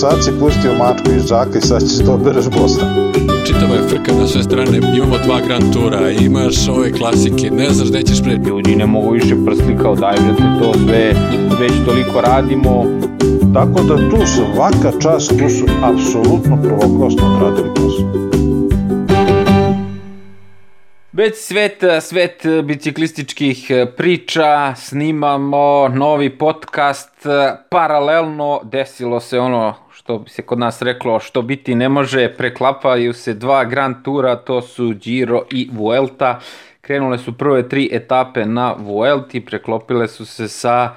sad si pustio mačku iz džaka i sad ćeš da obereš Bosna. Čitava je frka na sve strane, imamo dva Grand Tura, imaš ove klasike, ne znaš gde ćeš pred... Ljudi ne mogu više prsti kao daj brate to sve, već toliko radimo. Tako da tu svaka čast, tu su apsolutno prvoklasno odradili posao. Već svet, svet biciklističkih priča, snimamo novi podcast, paralelno desilo se ono što bi se kod nas reklo što biti ne može, preklapaju se dva Grand Tura, to su Giro i Vuelta. Krenule su prve tri etape na Vuelti, preklopile su se sa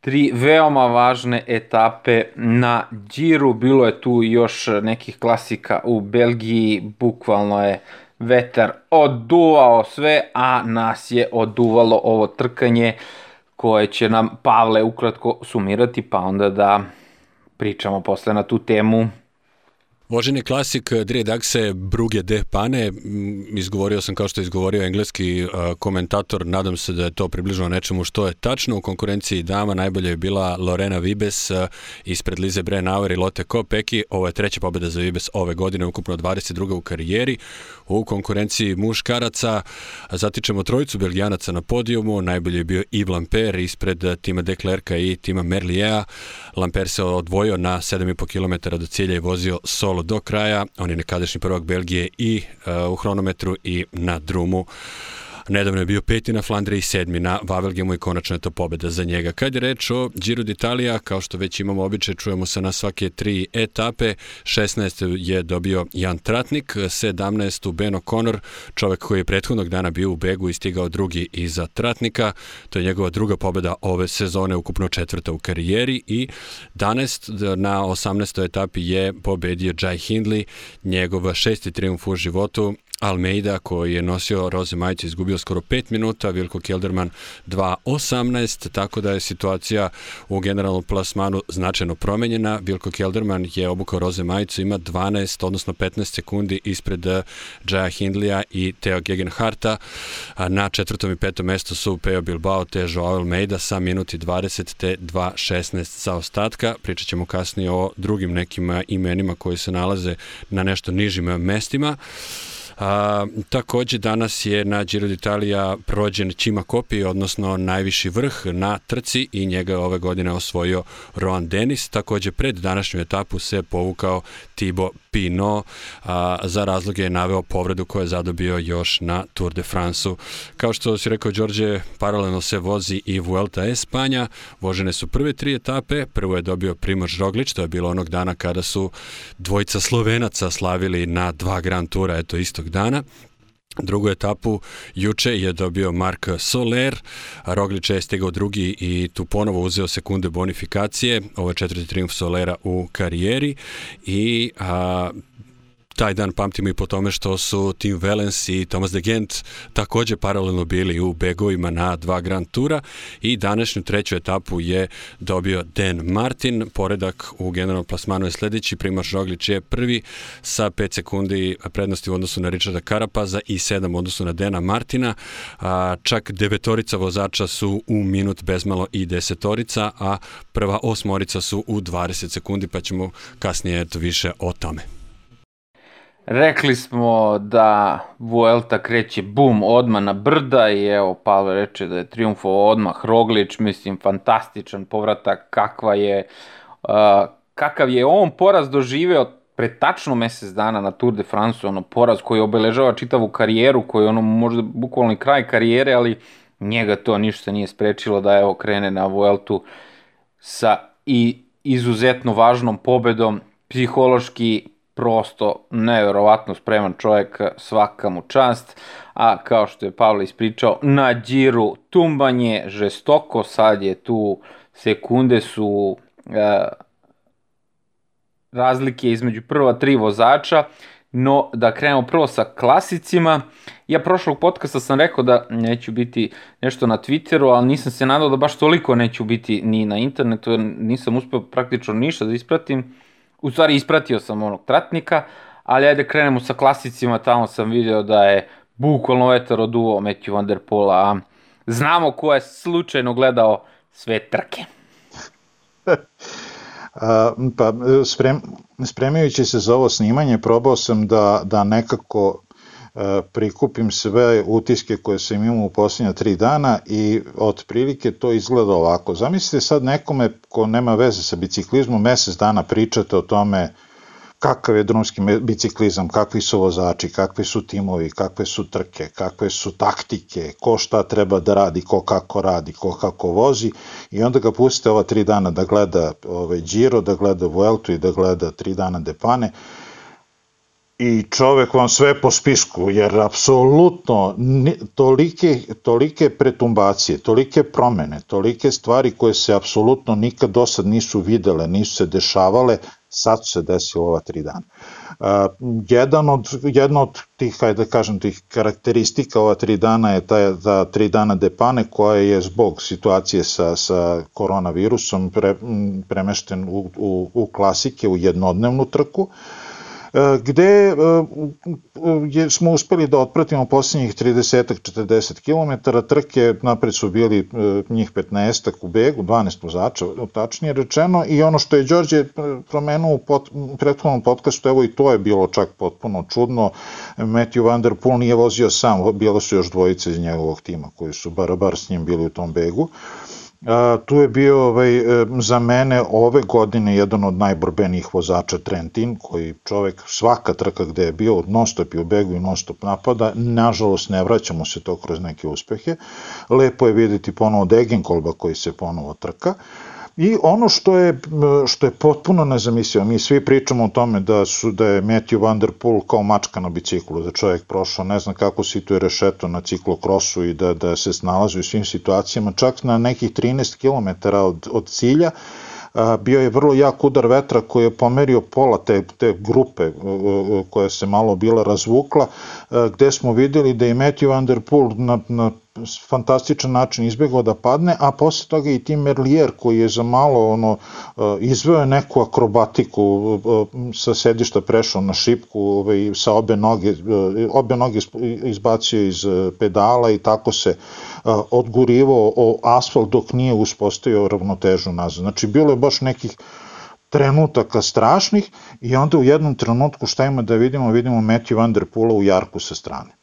tri veoma važne etape na Giro. Bilo je tu još nekih klasika u Belgiji, bukvalno je vetar oduvao sve, a nas je oduvalo ovo trkanje koje će nam Pavle ukratko sumirati, pa onda da pričamo posle na tu temu Voženi klasik Drie Dagse Bruge de Pane, izgovorio sam kao što je izgovorio engleski komentator, nadam se da je to približno nečemu što je tačno. U konkurenciji dama najbolje je bila Lorena Vibes ispred Lize Brenauer i Lotte Kopeki. Ovo je treća pobjeda za Vibes ove godine, ukupno 22. u karijeri. U konkurenciji muškaraca zatičemo trojicu belgijanaca na podijumu, najbolje je bio Yves Lamper ispred tima Deklerka i tima Merlijea. Lamper se odvojio na 7,5 km do cilja i vozio solo solo do kraja. On je nekadašnji prvak Belgije i uh, u hronometru i na drumu. Nedavno je bio peti na Flandriji, sedmi na Vavelgemu i konačno je to pobeda za njega. Kad je reč o Giro d'Italia, kao što već imamo običaj, čujemo se na svake tri etape. 16. je dobio Jan Tratnik, 17. Beno Conor, čovek koji je prethodnog dana bio u begu i stigao drugi iza Tratnika. To je njegova druga pobeda ove sezone, ukupno četvrta u karijeri i danas na 18. etapi je pobedio Jai Hindley, njegov šesti triumf u životu Almeida koji je nosio roze majice izgubio skoro 5 minuta, Vilko Kelderman 2.18, tako da je situacija u generalnom plasmanu značajno promenjena. Vilko Kelderman je obukao roze majicu, ima 12, odnosno 15 sekundi ispred eh, Jaja Hindlija i Teo Gegenharta. Na četvrtom i petom mestu su Peo Bilbao te Joao Almeida sa minuti 20 te 2.16 za ostatka. Pričat ćemo kasnije o drugim nekim eh, imenima koji se nalaze na nešto nižim eh, mestima. A, takođe danas je na Giro d'Italia prođen Čima Kopi, odnosno najviši vrh na trci i njega je ove godine osvojio Roan Denis. Takođe pred današnju etapu se povukao Tibo Pino, a, za razloge je naveo povredu koju je zadobio još na Tour de France-u. Kao što si rekao, Đorđe, paralelno se vozi i Vuelta Espanja. Vožene su prve tri etape. Prvo je dobio Primož Roglić, to je bilo onog dana kada su dvojica Slovenaca slavili na dva Grand Tura, eto istog dana. Drugu etapu juče je dobio Mark Soler, Roglič je stigao drugi i tu ponovo uzeo sekunde bonifikacije, ovo je četvrti triumf Solera u karijeri i a, taj dan pamtimo i po tome što su Tim Valens i Thomas de Gent takođe paralelno bili u begovima na dva Grand Tura i današnju treću etapu je dobio Dan Martin. Poredak u generalnom plasmanu je sledeći, Primož Roglić je prvi sa 5 sekundi prednosti u odnosu na Richarda Karapaza i 7 u odnosu na Dena Martina. A, čak devetorica vozača su u minut bezmalo i desetorica, a prva osmorica su u 20 sekundi, pa ćemo kasnije eto više o tome. Rekli smo da Vuelta kreće bum odmah na brda i evo Pavle reče da je triumfovao odmah Roglić, mislim fantastičan povratak kakva je uh, kakav je on poraz doživeo pre tačno mesec dana na Tour de France, ono poraz koji obeležava čitavu karijeru, koji je ono možda bukvalni kraj karijere, ali njega to ništa nije sprečilo da evo krene na Vueltu sa i izuzetno važnom pobedom, psihološki prosto neverovatno spreman čovjek, svaka mu čast, a kao što je Pavle ispričao, na džiru tumbanje žestoko, sad je tu sekunde su e, razlike između prva tri vozača, no da krenemo prvo sa klasicima. Ja prošlog podcasta sam rekao da neću biti nešto na Twitteru, ali nisam se nadao da baš toliko neću biti ni na internetu, jer nisam uspeo praktično ništa da ispratim u stvari ispratio sam onog tratnika, ali ajde krenemo sa klasicima, tamo sam video da je bukvalno vetar oduo Matthew Van Der Pola, a znamo ko je slučajno gledao sve trke. Pa sprem, spremajući se za ovo snimanje, probao sam da, da nekako prikupim sve utiske koje sam imao u posljednja tri dana i otprilike to izgleda ovako. Zamislite sad nekome ko nema veze sa biciklizmom, mesec dana pričate o tome kakav je drumski biciklizam, kakvi su vozači, kakvi su timovi, kakve su trke, kakve su taktike, ko šta treba da radi, ko kako radi, ko kako vozi i onda ga pustite ova tri dana da gleda ovaj, Giro, da gleda Vueltu i da gleda tri dana Depane i čovek vam sve po spisku, jer apsolutno tolike, tolike pretumbacije, tolike promene, tolike stvari koje se apsolutno nikad do sad nisu videle, nisu se dešavale, sad se desilo ova tri dana. Uh, jedan od, jedna od tih, hajde da kažem, tih karakteristika ova tri dana je ta, ta tri dana depane koja je zbog situacije sa, sa koronavirusom pre, premešten u, u, u klasike, u jednodnevnu trku. Uh, gde e, smo uspeli da otpratimo poslednjih 30-40 km, trke napred su bili e, njih 15 u begu, 12 vozača, tačnije rečeno, i ono što je Đorđe promenuo u pot, prethodnom podcastu, evo i to je bilo čak potpuno čudno, Matthew Van Der Poel nije vozio sam, bilo su još dvojice iz njegovog tima koji su bar, bar s njim bili u tom begu. A, tu je bio ovaj, e, za mene ove godine jedan od najborbenijih vozača Trentin, koji čovek svaka trka gde je bio non stop je u begu i non stop napada, nažalost ne vraćamo se to kroz neke uspehe. Lepo je videti ponovo Degenkolba koji se ponovo trka. I ono što je, što je potpuno nezamislivo, mi svi pričamo o tome da su da je Matthew Van Der Poel kao mačka na biciklu, da čovjek prošao ne znam kako situje rešeto na ciklokrosu i da, da se snalazi u svim situacijama, čak na nekih 13 km od, od cilja, bio je vrlo jak udar vetra koji je pomerio pola te, te grupe koja se malo bila razvukla, gde smo videli da je Matthew Van Der Poel na, na fantastičan način izbegao da padne, a posle toga i Tim Merlier koji je za malo ono izveo je neku akrobatiku sa sedišta prešao na šipku ovaj, sa obe noge obe noge izbacio iz pedala i tako se odgurivao o asfalt dok nije uspostavio ravnotežu nazad. Znači bilo je baš nekih trenutaka strašnih i onda u jednom trenutku šta ima da vidimo, vidimo Matthew Van Der Poola u jarku sa strane.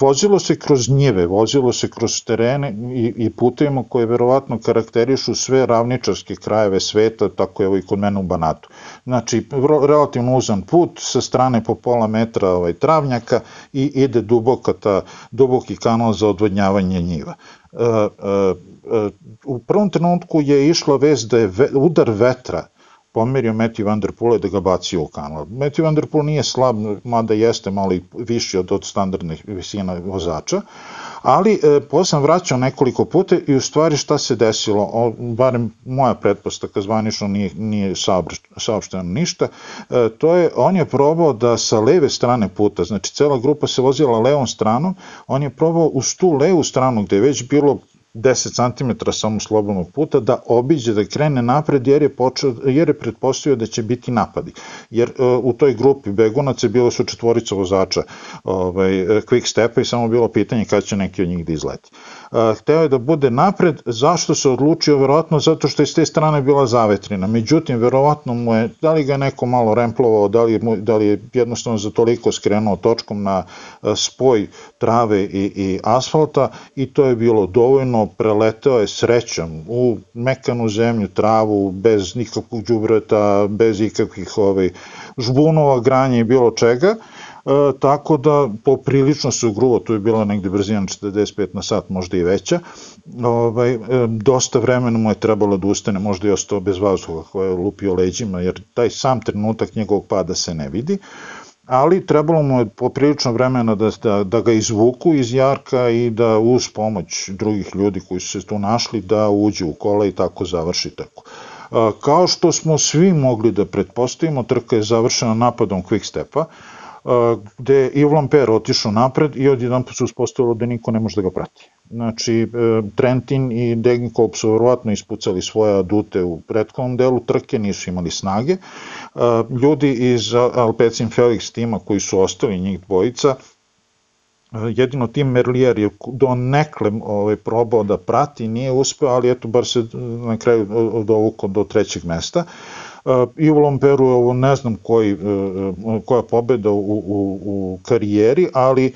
Vozilo se kroz njive, vozilo se kroz terene i, i putevima koje verovatno karakterišu sve ravničarske krajeve sveta, tako je ovo i kod mene u Banatu. Znači, relativno uzan put, sa strane po pola metra ovaj, travnjaka i ide duboka ta, duboki kanal za odvodnjavanje njiva. E, e, e, u prvom trenutku je išla vez da je ve, udar vetra pomerio Matthew Van Der Poel da ga bacio u kanal. Matthew Van Der Poel nije slab, mada jeste malo viši od, od standardnih visina vozača, ali e, posle sam vraćao nekoliko puta i u stvari šta se desilo, o, barem moja pretpostavka zvanično nije, nije saopšteno ništa, e, to je, on je probao da sa leve strane puta, znači cela grupa se vozila levom stranom, on je probao uz tu levu stranu gde je već bilo 10 cm samo slobodnog puta da obiđe, da krene napred jer je, počeo, jer je pretpostavio da će biti napadi. Jer uh, u toj grupi begunaca bilo su četvorica vozača ovaj, quick stepa i samo bilo pitanje kada će neki od njih da izleti. Uh, hteo je da bude napred, zašto se odlučio? Verovatno zato što je s te strane bila zavetrina. Međutim, verovatno mu je, da li ga je neko malo remplovao, da li, mu, da li je jednostavno za toliko skrenuo točkom na uh, spoj trave i, i asfalta i to je bilo dovoljno preleteo je srećom u mekanu zemlju, travu, bez nikakvog džubreta, bez ikakvih ovaj, žbunova, granja i bilo čega, e, tako da poprilično se ugruo, tu je bila negde brzina 45 na sat, možda i veća, ovaj, e, dosta vremena mu je trebalo da ustane, možda i ostao bez vazduha koje je lupio leđima, jer taj sam trenutak njegovog pada se ne vidi. E, ali trebalo mu je poprilično vremena da, da, da ga izvuku iz jarka i da uz pomoć drugih ljudi koji su se tu našli da uđe u kola i tako završi trku. Kao što smo svi mogli da pretpostavimo, trka je završena napadom Quickstepa, gde je Yves Lampere otišao napred i odjedan se uspostavilo da niko ne može da ga prati. Znači, e, Trentin i Degenkolb su verovatno ispucali svoje adute u prethodnom delu trke, nisu imali snage. E, ljudi iz Alpecin Felix tima koji su ostali njih dvojica, jedino Tim Merlier je do nekle ovaj, probao da prati, nije uspeo, ali eto, bar se na kraju dovukao do trećeg mesta. I u Lomperu je ovo ne znam koji, koja pobeda u, u, u karijeri, ali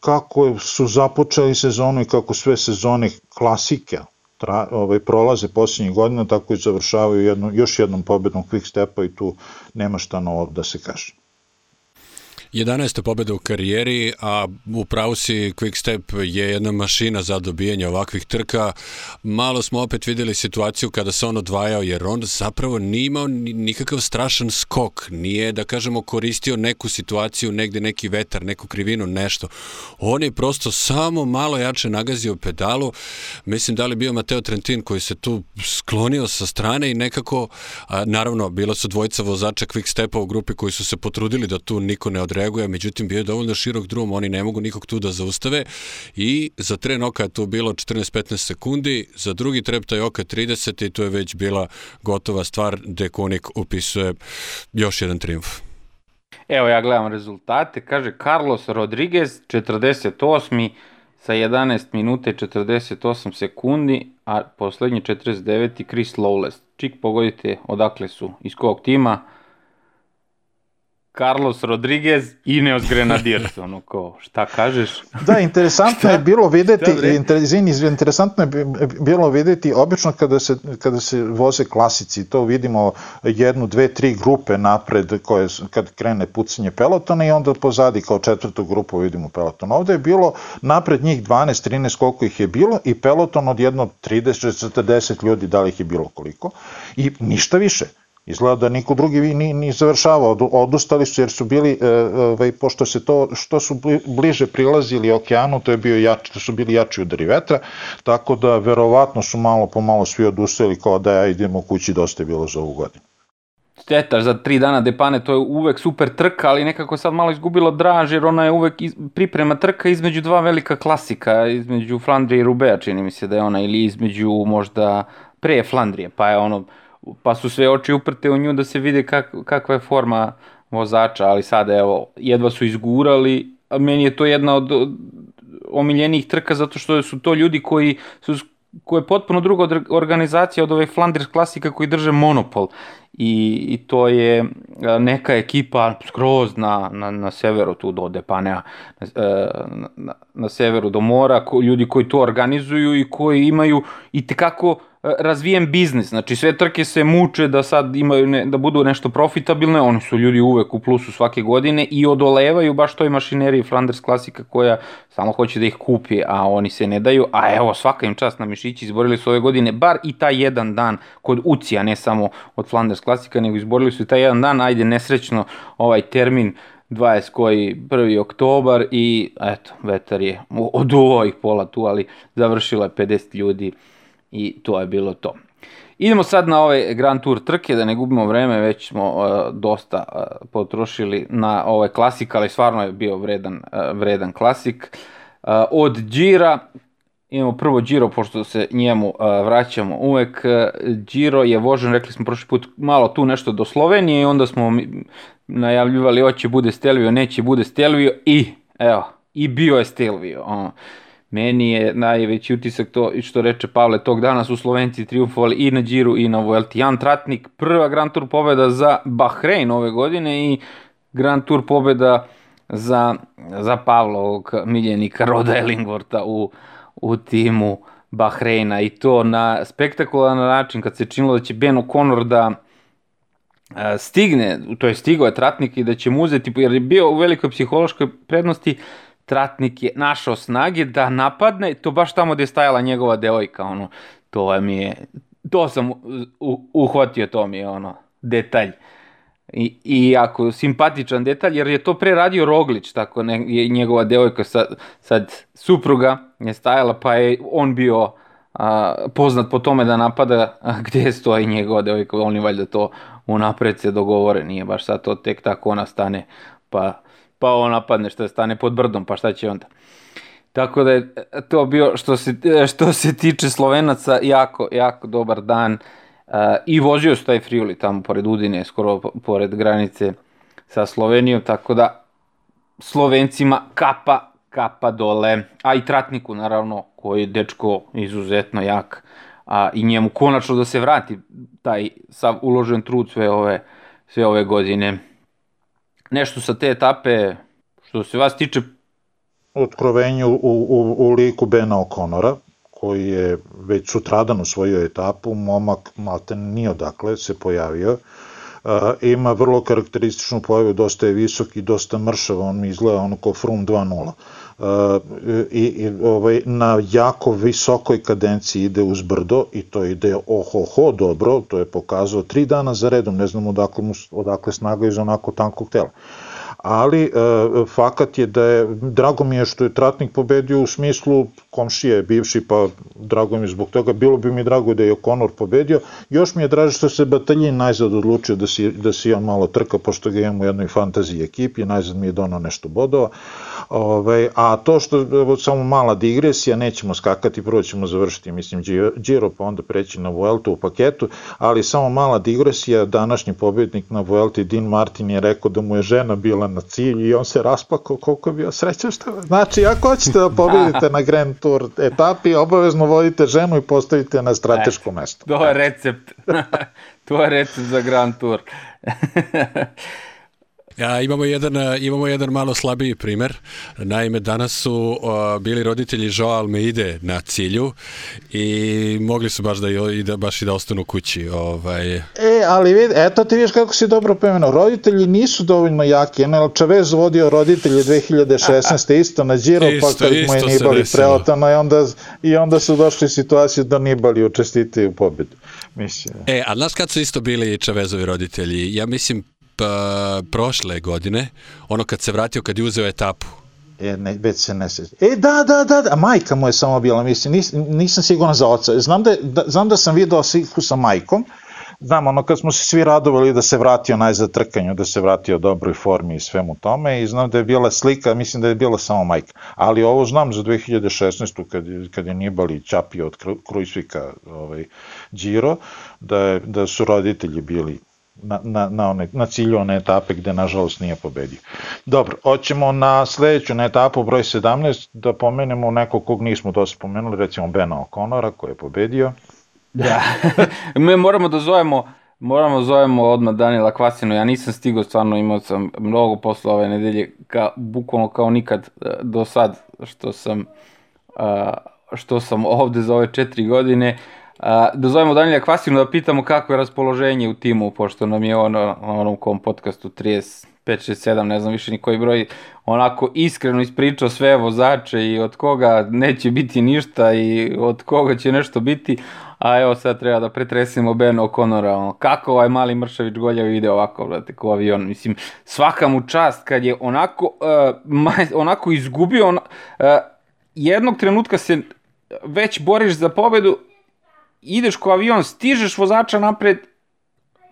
kako su započeli sezonu i kako sve sezone klasike tra, ovaj, prolaze posljednjih godina, tako i završavaju jedno, još jednom pobedom Quick Stepa i tu nema šta novo da se kaže. 11. pobeda u karijeri, a u pravu si Quickstep je jedna mašina za dobijanje ovakvih trka. Malo smo opet videli situaciju kada se on odvajao, jer on zapravo nije imao nikakav strašan skok. Nije, da kažemo, koristio neku situaciju, negde neki vetar, neku krivinu, nešto. On je prosto samo malo jače nagazio pedalu. Mislim da li bio Mateo Trentin koji se tu sklonio sa strane i nekako, a, naravno, bila su dvojica vozača Quickstepa u grupi koji su se potrudili da tu niko ne odreaguje reaguje, međutim bio je dovoljno širok drum, oni ne mogu nikog tu da zaustave i za oka je tu bilo 14-15 sekundi, za drugi trep taj oka 30 i to je već bila gotova stvar gde Konik upisuje još jedan triumf. Evo ja gledam rezultate, kaže Carlos Rodriguez 48 sa 11 minuta i 48 sekundi, a poslednji 49 Chris Lowless. Čik pogodite odakle su, iz kog tima, Carlos Rodriguez i Neos Grenadiers, ono ko, šta kažeš? Da, interesantno je bilo videti, izvini, interesantno je bilo videti, obično kada se, kada se voze klasici, to vidimo jednu, dve, tri grupe napred, koje, kad krene pucanje pelotona i onda pozadi kao četvrtu grupu vidimo peloton. Ovde je bilo napred njih 12, 13 koliko ih je bilo i peloton od jedno 30, 40 ljudi, da li ih je bilo koliko i ništa više Izgleda da niko drugi ni, ni završavao, odustali su jer su bili, e, ovaj, pošto se to, što su bliže prilazili okeanu, to je bio jači, to su bili jači udari vetra, tako da verovatno su malo po malo svi odustali kao da ja idemo kući, dosta je bilo za ovu godinu. Šteta za tri dana Depane, to je uvek super trka, ali nekako sad malo izgubilo draž, jer ona je uvek iz, priprema trka između dva velika klasika, između Flandrije i Rubea, čini mi se da je ona, ili između možda pre Flandrije, pa je ono, pa su sve oči uprte u nju da se vide kak, kakva je forma vozača, ali sada evo, jedva su izgurali, meni je to jedna od, od omiljenijih trka zato što su to ljudi koji su koja je potpuno druga organizacija od ove Flanders klasika koji drže monopol. I, i to je neka ekipa skroz na, na, na severu tu do Depanea, na, na, na severu do mora, ko, ljudi koji to organizuju i koji imaju i tekako razvijen biznis, znači sve trke se muče da sad imaju ne, da budu nešto profitabilne, oni su ljudi uvek u plusu svake godine i odolevaju baš toj mašineriji Flanders klasika koja samo hoće da ih kupi, a oni se ne daju, a evo svaka im čast na mišići izborili su ove godine bar i taj jedan dan kod Ucija, ne samo od Flanders klasika, nego izborili su i taj jedan dan, ajde nesrećno ovaj termin 20 koji 1. oktobar i eto, vetar je oduvao ih pola tu, ali završilo je 50 ljudi i to je bilo to. Idemo sad na ove Grand Tour trke, da ne gubimo vreme, već smo uh, dosta uh, potrošili na ovaj klasik, ali stvarno je bio vredan, uh, vredan klasik. Od Gira, imamo prvo Giro, pošto se njemu vraćamo uvek. Giro je vožen, rekli smo prošli put, malo tu nešto do Slovenije i onda smo najavljivali hoće bude Stelvio, neće bude Stelvio i evo, i bio je Stelvio. Uh. Meni je najveći utisak to što reče Pavle, tog dana su Slovenci triumfovali i na Điru i na Vuelti. Jan Tratnik, prva Grand Tour pobeda za Bahrein ove godine i Grand Tour pobeda za, za Pavlovog miljenika Roda Ellingworta u, u timu Bahreina i to na spektakularan način kad se činilo da će Ben O'Connor da e, stigne, to je stigao je Tratnik i da će mu uzeti, jer je bio u velikoj psihološkoj prednosti, Tratnik je našao snage da napadne, to baš tamo gde je stajala njegova devojka, ono, to mi je, to sam uhvatio, to mi je ono, detalj. I, i jako simpatičan detalj, jer je to pre radio Roglić, tako ne, je njegova devojka sad, sad supruga je stajala, pa je on bio a, poznat po tome da napada a, gde stoji njegova devojka, oni valjda to unapred se dogovore, nije baš sad to tek tako ona stane, pa pa on napadne što stane pod brdom, pa šta će onda? Tako da je to bio što se, što se tiče Slovenaca jako, jako dobar dan uh, i vozio su taj Friuli tamo pored Udine, skoro pored granice sa Slovenijom, tako da Slovencima kapa, kapa dole, a i Tratniku naravno, koji je dečko izuzetno jak, a i njemu konačno da se vrati taj sav uložen trud sve ove, sve ove godine. Nešto sa te etape, što se vas tiče... Otkrovenju u, u, u liku Bena O'Connora, koji je već sutradan usvojio etapu, momak Malten nije odakle se pojavio, ima vrlo karakterističnu pojavu, dosta je visok i dosta mršav, on mi izgleda ono kao Frum 2.0. I, i ovaj, na jako visokoj kadenciji ide uz brdo i to ide ohoho dobro, to je pokazao tri dana za redom, ne znam odakle, mu, odakle snaga iz onako tankog tela. Uh, ali e, fakat je da je, drago mi je što je Tratnik pobedio u smislu komšije bivši, pa drago mi je zbog toga, bilo bi mi drago da je Conor pobedio, još mi je draže što se Bataljin najzad odlučio da si, da si on malo trka, pošto ga imamo u jednoj fantaziji ekipi, najzad mi je donao nešto bodova, Ove, a to što, evo, samo mala digresija, nećemo skakati, prvo ćemo završiti, mislim, Giro, pa onda preći na Vueltu u paketu, ali samo mala digresija, današnji pobednik na Vuelti, Dean Martin je rekao da mu je žena bila na cilju i on se raspakao koliko je bio srećan što... Znači, ako hoćete da pobedite na Grand Tour etapi, obavezno vodite ženu i postavite na strateško mesto. To je recept. to je recept za Grand Tour. Ja, imamo jedan, imamo jedan malo slabiji primer. Naime, danas su uh, bili roditelji Joao Almeide na cilju i mogli su baš da, i da, baš i da ostanu kući. Ovaj. E, ali vid, eto ti vidiš kako si dobro pomenuo. Roditelji nisu dovoljno jaki. Enel Čavez vodio roditelje 2016. isto na Giro, isto, pa kad mu je Nibali preotano i onda, i onda su došli u situaciju da Nibali učestite u pobedu. Mislim. E, a znaš kad su isto bili Čavezovi roditelji? Ja mislim pa, prošle godine, ono kad se vratio, kad je uzeo etapu. E, ne, već se ne se... E, da, da, da, da, majka mu je samo bila, mislim, nis, nisam siguran za oca. Znam da, da, znam da sam video sliku sa majkom, Znam, ono kad smo se svi radovali da se vratio najzad trkanju, da se vratio dobroj formi i svemu tome i znam da je bila slika, mislim da je bila samo majka. Ali ovo znam za 2016. kad, kad je Nibali čapio od Krujsvika ovaj, Giro, da, je, da su roditelji bili na, na, na, one, na cilju one etape gde nažalost nije pobedio. Dobro, hoćemo na sledeću na etapu broj 17 da pomenemo nekog kog nismo dosta spomenuli, recimo Bena O'Connora koji je pobedio. Da, mi moramo da zovemo Moramo da zovemo odmah Daniela Kvasinu, ja nisam stigao, stvarno imao sam mnogo posla ove nedelje, ka, bukvalno kao nikad e, do sad što sam, što sam ovde za ove četiri godine. A, da zovemo Danila Kvasinu da pitamo kako je raspoloženje u timu, pošto nam je ono, na onom kom podcastu 35, 6, 7, ne znam više ni koji broj, onako iskreno ispričao sve vozače i od koga neće biti ništa i od koga će nešto biti, a evo sad treba da pretresimo Ben O'Connora, kako ovaj mali Mršavić goljav ide ovako, brate, ko avion, mislim, svaka mu čast kad je onako, uh, maj, onako izgubio, on, uh, jednog trenutka se već boriš za pobedu, ideš ko avion, stižeš vozača napred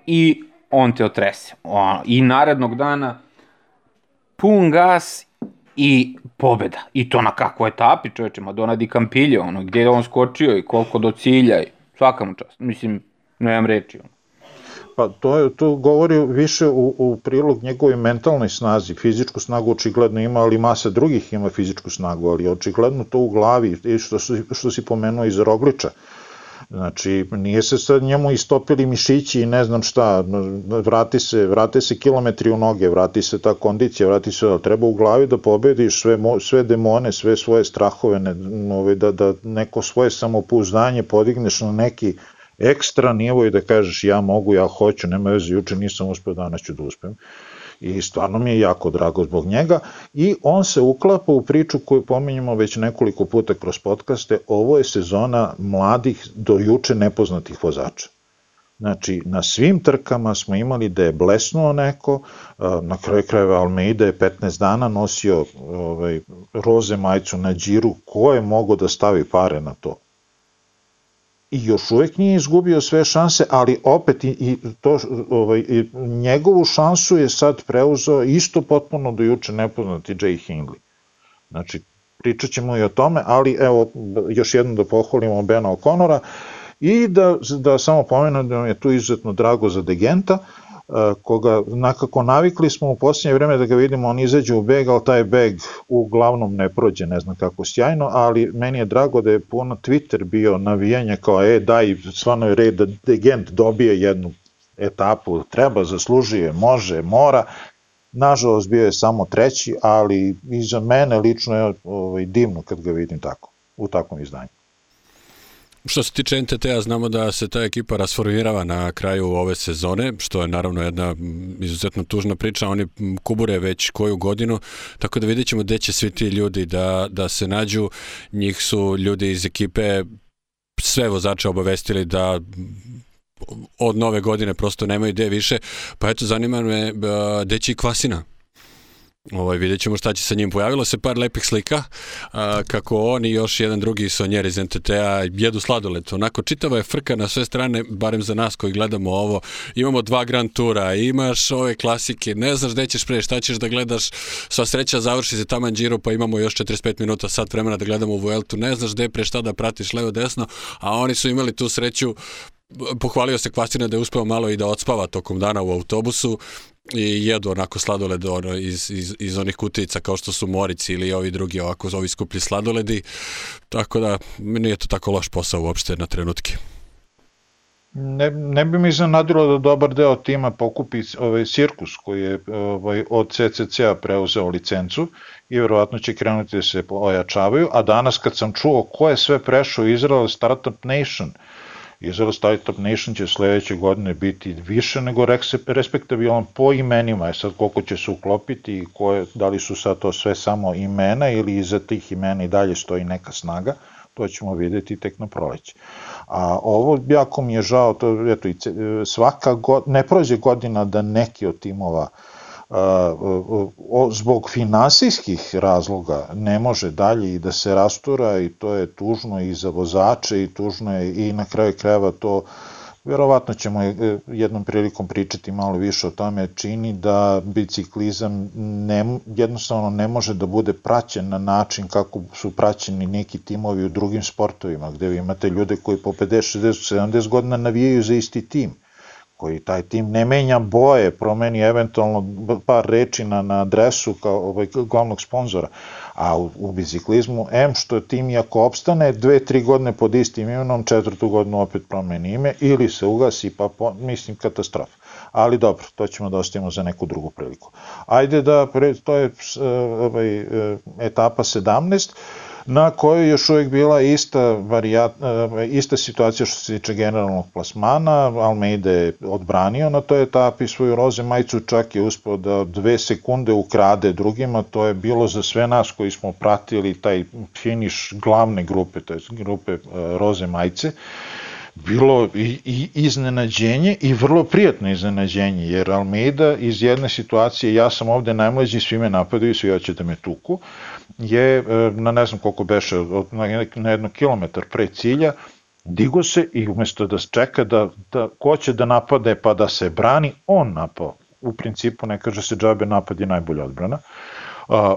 i on te otrese. I narednog dana pun gas i pobeda. I to na kakvoj etapi, čoveče, Madonna di Campillo, ono, gde je on skočio i koliko do cilja i svaka mu čast. Mislim, nemam reči. Ono. Pa to, je, to govori više u, u prilog njegovoj mentalnoj snazi. Fizičku snagu očigledno ima, ali masa drugih ima fizičku snagu, ali očigledno to u glavi, što, što si pomenuo iz Rogliča. Znači, nije se sad njemu istopili mišići i ne znam šta, vrati se, vrati se kilometri u noge, vrati se ta kondicija, vrati se, da treba u glavi da pobediš sve, sve demone, sve svoje strahove, ne, ove, da, da neko svoje samopouzdanje podigneš na neki ekstra nivo i da kažeš ja mogu, ja hoću, nema veze, juče nisam uspeo, danas ću da uspem. Uh, i stvarno mi je jako drago zbog njega i on se uklapa u priču koju pominjamo već nekoliko puta kroz podcaste, ovo je sezona mladih do juče nepoznatih vozača. Znači, na svim trkama smo imali da je blesnuo neko, na kraju krajeva Almeida je 15 dana nosio ovaj, roze majicu na džiru, ko je mogo da stavi pare na to? I još uvek nije izgubio sve šanse, ali opet i, i to, ovaj, i njegovu šansu je sad preuzeo isto potpuno do juče nepoznati Jay Hindley. Znači, pričat ćemo i o tome, ali evo, još jednom da pohvalimo Bena O'Connora i da, da samo pomenem da je tu izuzetno drago za Degenta, koga nakako navikli smo u posljednje vreme da ga vidimo, on izađe u beg, ali taj beg uglavnom ne prođe, ne znam kako sjajno, ali meni je drago da je puno Twitter bio navijanje kao, e, daj, stvarno je red da Degent dobije jednu etapu, treba, zaslužuje, može, mora, nažalost bio je samo treći, ali i za mene lično je ovaj, divno kad ga vidim tako, u takvom izdanju. Što se tiče NTT-a, znamo da se ta ekipa rasformirava na kraju ove sezone, što je naravno jedna izuzetno tužna priča. Oni kubure već koju godinu, tako da vidjet ćemo gde će svi ti ljudi da, da se nađu. Njih su ljudi iz ekipe sve vozače obavestili da od nove godine prosto nemaju ide više. Pa eto, zanima me gde će i Kvasina Ovaj, vidjet ćemo šta će sa njim. Pojavilo se par lepih slika a, kako on i još jedan drugi sonjer iz NTT-a jedu sladoled. Onako, čitava je frka na sve strane, barem za nas koji gledamo ovo. Imamo dva Grand Tura, imaš ove klasike, ne znaš gde ćeš pre, šta ćeš da gledaš. Sva sreća završi se tamo Giro, pa imamo još 45 minuta, sat vremena da gledamo u Vueltu. Ne znaš gde pre šta da pratiš levo desno, a oni su imali tu sreću pohvalio se Kvastina da je uspeo malo i da odspava tokom dana u autobusu i jedu onako sladoled ono, iz, iz, iz onih kutica kao što su morici ili ovi drugi ovako ovi skuplji sladoledi. Tako da nije to tako loš posao uopšte na trenutke. Ne, ne bi mi zanadilo da dobar deo tima pokupi ovaj cirkus koji je ovaj, od CCC-a preuzeo licencu i verovatno će krenuti da se ojačavaju, a danas kad sam čuo ko je sve prešao Izrael Startup Nation, Izrael Startup Nation će sledeće godine biti više nego respektabilan po imenima, je sad koliko će se uklopiti i koje, da li su sad to sve samo imena ili iza tih imena i dalje stoji neka snaga, to ćemo videti tek na proleće. A ovo jako mi je žao, to eto, svaka god, ne prođe godina da neki od timova uh, zbog finansijskih razloga ne može dalje i da se rastura i to je tužno i za vozače i tužno je i na kraju krajeva to verovatno ćemo e, jednom prilikom pričati malo više o tome, čini da biciklizam ne, jednostavno ne može da bude praćen na način kako su praćeni neki timovi u drugim sportovima, gde vi imate ljude koji po 50, 60, 70 godina navijaju za isti tim koji taj tim ne menja boje, promeni eventualno par reči na, na adresu kao ovaj, glavnog sponzora, a u, u biciklizmu, M što tim iako opstane, dve, tri godine pod istim imenom, četvrtu godinu opet promeni ime ili se ugasi, pa po, mislim katastrofa. Ali dobro, to ćemo da ostavimo za neku drugu priliku. Ajde da, to je ovaj, e, etapa 17, na kojoj još uvijek bila ista, varijat, e, ista situacija što se tiče generalnog plasmana, Almeida je odbranio na toj etapi svoju roze majicu, čak je uspio da dve sekunde ukrade drugima, to je bilo za sve nas koji smo pratili taj finiš glavne grupe, to je grupe e, roze majice, bilo i, i iznenađenje i vrlo prijatno iznenađenje, jer Almeida iz jedne situacije, ja sam ovde najmlađi, svi me napadaju, svi hoće da me tuku, je e, na ne znam koliko beše, na, na jedno kilometar pre cilja, digo se i umesto da čeka da, da ko će da napade pa da se brani, on napao. U principu ne kaže se džabe napad je najbolja odbrana.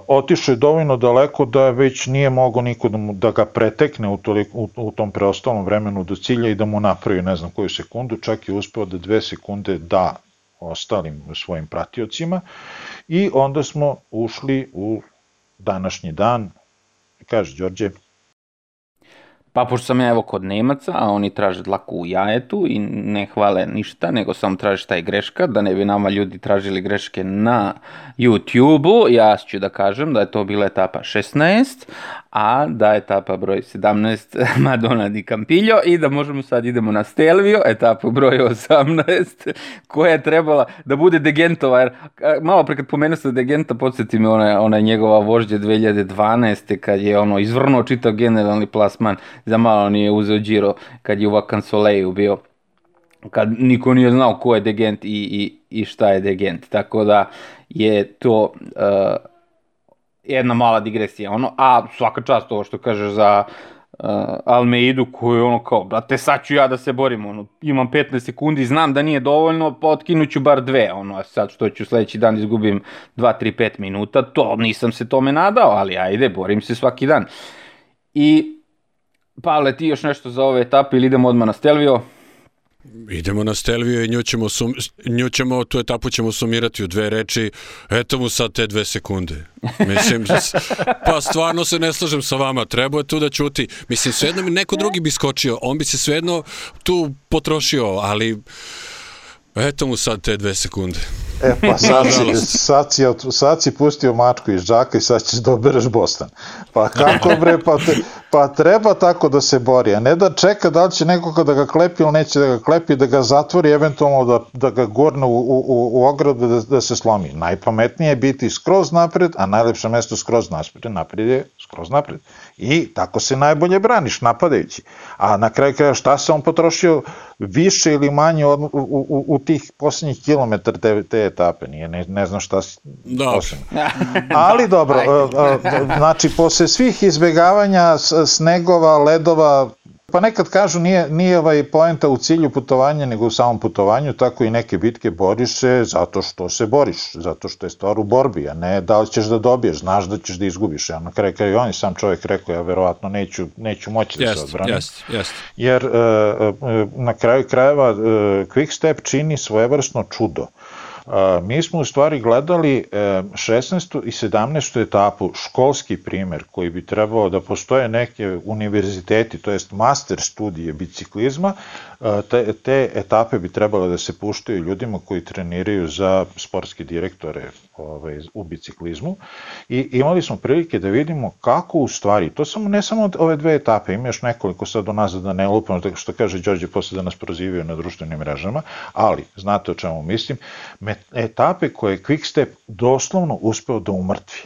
Otišao je dovoljno daleko da već nije mogo niko da, mu, da ga pretekne u, toliko, u, u tom preostalom vremenu do cilja i da mu napravi ne znam koju sekundu, čak je uspeo da dve sekunde da ostalim svojim pratiocima i onda smo ušli u današnji dan. Kaže, Đorđe. Pa pošto sam ja evo kod Nemaca, a oni traže dlaku u jajetu i ne hvale ništa, nego samo traže šta je greška, da ne bi nama ljudi tražili greške na YouTube-u, ja ću da kažem da je to bila etapa 16, a da je etapa broj 17 Madonna di Campillo i da možemo sad idemo na Stelvio, etapu broj 18, koja je trebala da bude Degentova, jer malo pre kad pomenuo se Degenta, podsjeti me ona, ona njegova vožđa 2012. kad je ono izvrnuo čitav generalni plasman, za malo nije uzeo Giro kad je u Vacansoleju bio kad niko nije znao ko je Degent i, i, i šta je Degent, tako da je to uh, jedna mala digresija, ono, a svaka čast ovo što kažeš za uh, Almeidu koju ono kao, brate, sad ću ja da se borim, ono, imam 15 sekundi, znam da nije dovoljno, pa otkinuću bar dve, ono, a sad što ću sledeći dan izgubim 2, 3, 5 minuta, to nisam se tome nadao, ali ajde, borim se svaki dan. I, Pavle, ti još nešto za ove etape ili idemo odmah na Stelvio? Idemo na Stelvio i nju ćemo, sum, nju ćemo, tu etapu ćemo sumirati u dve reči, eto mu sad te dve sekunde. Mislim, pa stvarno se ne slažem sa vama, treba je tu da ćuti. Mislim, svejedno mi neko drugi bi skočio, on bi se svejedno tu potrošio, ali eto mu sad te dve sekunde. E pa sad si, sad, si, sad si pustio mačku iz džaka i sad ćeš da obereš Bostan. Pa kako bre, pa, te, pa treba tako da se bori, a ne da čeka da li će nekoga da ga klepi ili neće da ga klepi, da ga zatvori, eventualno da, da ga gorne u, u, u ogradu da, da se slomi. Najpametnije je biti skroz napred, a najlepše mesto skroz napred, napred je skroz napred. I tako se najbolje braniš, napadajući. A na kraju kraja šta se on potrošio više ili manje od, u, u, u tih poslednjih kilometra te, te etape, nije, ne, ne znam šta si da. posebno. Ali dobro, znači posle svih izbegavanja snegova, ledova, Pa nekad kažu nije, nije ovaj poenta u cilju putovanja nego u samom putovanju, tako i neke bitke boriš se zato što se boriš, zato što je stvar u borbi, a ne da li ćeš da dobiješ, znaš da ćeš da izgubiš. Ja na kraju kraju on je sam čovjek rekao, ja verovatno neću, neću moći da jest, se odbranim. Jest, jest. Jer uh, na kraju krajeva uh, Quick Step čini svojevrsno čudo. Uh, mi smo u stvari gledali 16. E, i 17. etapu, školski primer koji bi trebao da postoje neke univerziteti, to jest master studije biciklizma, te, te etape bi trebalo da se puštaju ljudima koji treniraju za sportske direktore ovaj, u biciklizmu i imali smo prilike da vidimo kako u stvari, to samo ne samo ove dve etape, ima još nekoliko sad do nazad da ne lupamo, tako što kaže Đorđe posle da nas prozivaju na društvenim mrežama, ali znate o čemu mislim, etape koje Quickstep doslovno uspeo da umrtvi.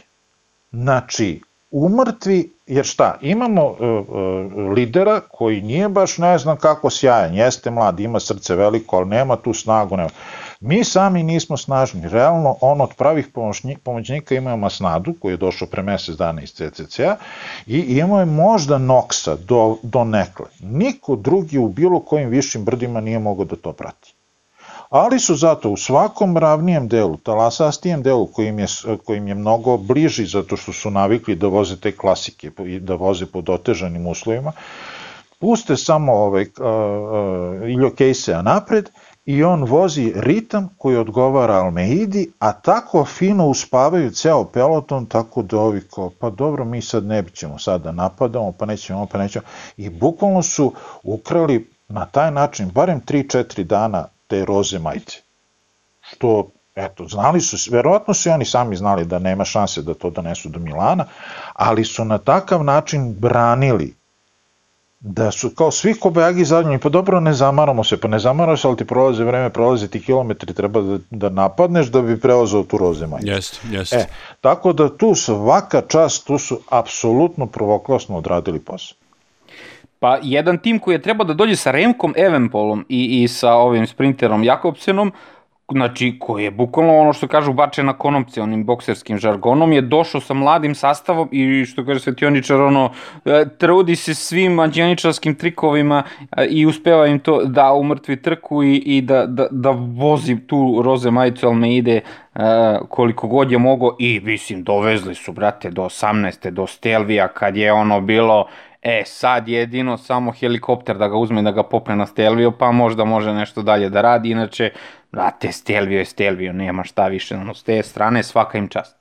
Znači, umrtvi, jer šta, imamo uh, uh, lidera koji nije baš ne znam kako sjajan, jeste mlad, ima srce veliko, ali nema tu snagu, nema. Mi sami nismo snažni, realno on od pravih pomoćnika ima Masnadu, koji je došao pre mesec dana iz CCC-a, i imao je možda Noksa do, do nekle. Niko drugi u bilo kojim višim brdima nije mogao da to prati ali su zato u svakom ravnijem delu, talasastijem delu kojim je, kojim je mnogo bliži zato što su navikli da voze te klasike i da voze pod otežanim uslovima, puste samo ovaj, uh, uh, Iljo Kejsea napred i on vozi ritam koji odgovara Almeidi, a tako fino uspavaju ceo peloton, tako da ovi kao, pa dobro, mi sad ne ćemo sad da napadamo, pa nećemo, pa nećemo. I bukvalno su ukrali na taj način, barem 3-4 dana te roze majice. Što, eto, znali su, verovatno su oni sami znali da nema šanse da to donesu do Milana, ali su na takav način branili da su kao svi kobajagi zadnji, pa dobro ne zamaramo se, pa ne zamaramo se, ali ti prolaze vreme, prolaze ti kilometri, treba da, da napadneš da bi preozao tu roze majicu. Jeste, jeste. E, tako da tu svaka čast, tu su apsolutno provoklasno odradili posao. Pa jedan tim koji je trebao da dođe sa Remkom Evenpolom i, i sa ovim sprinterom Jakobsenom, znači koji je bukvalno ono što kažu bače na konopce onim bokserskim žargonom, je došao sa mladim sastavom i što kaže Svetioničar ono, e, trudi se svim mađioničarskim trikovima e, i uspeva im to da umrtvi trku i, i da, da, da vozi tu roze majicu Almeide uh, koliko god je mogo i mislim dovezli su brate do 18. do Stelvija kad je ono bilo E, sad jedino samo helikopter da ga uzme da ga popne na Stelvio, pa možda može nešto dalje da radi, inače, brate, Stelvio je Stelvio, nema šta više, ono, s te strane svaka im čast.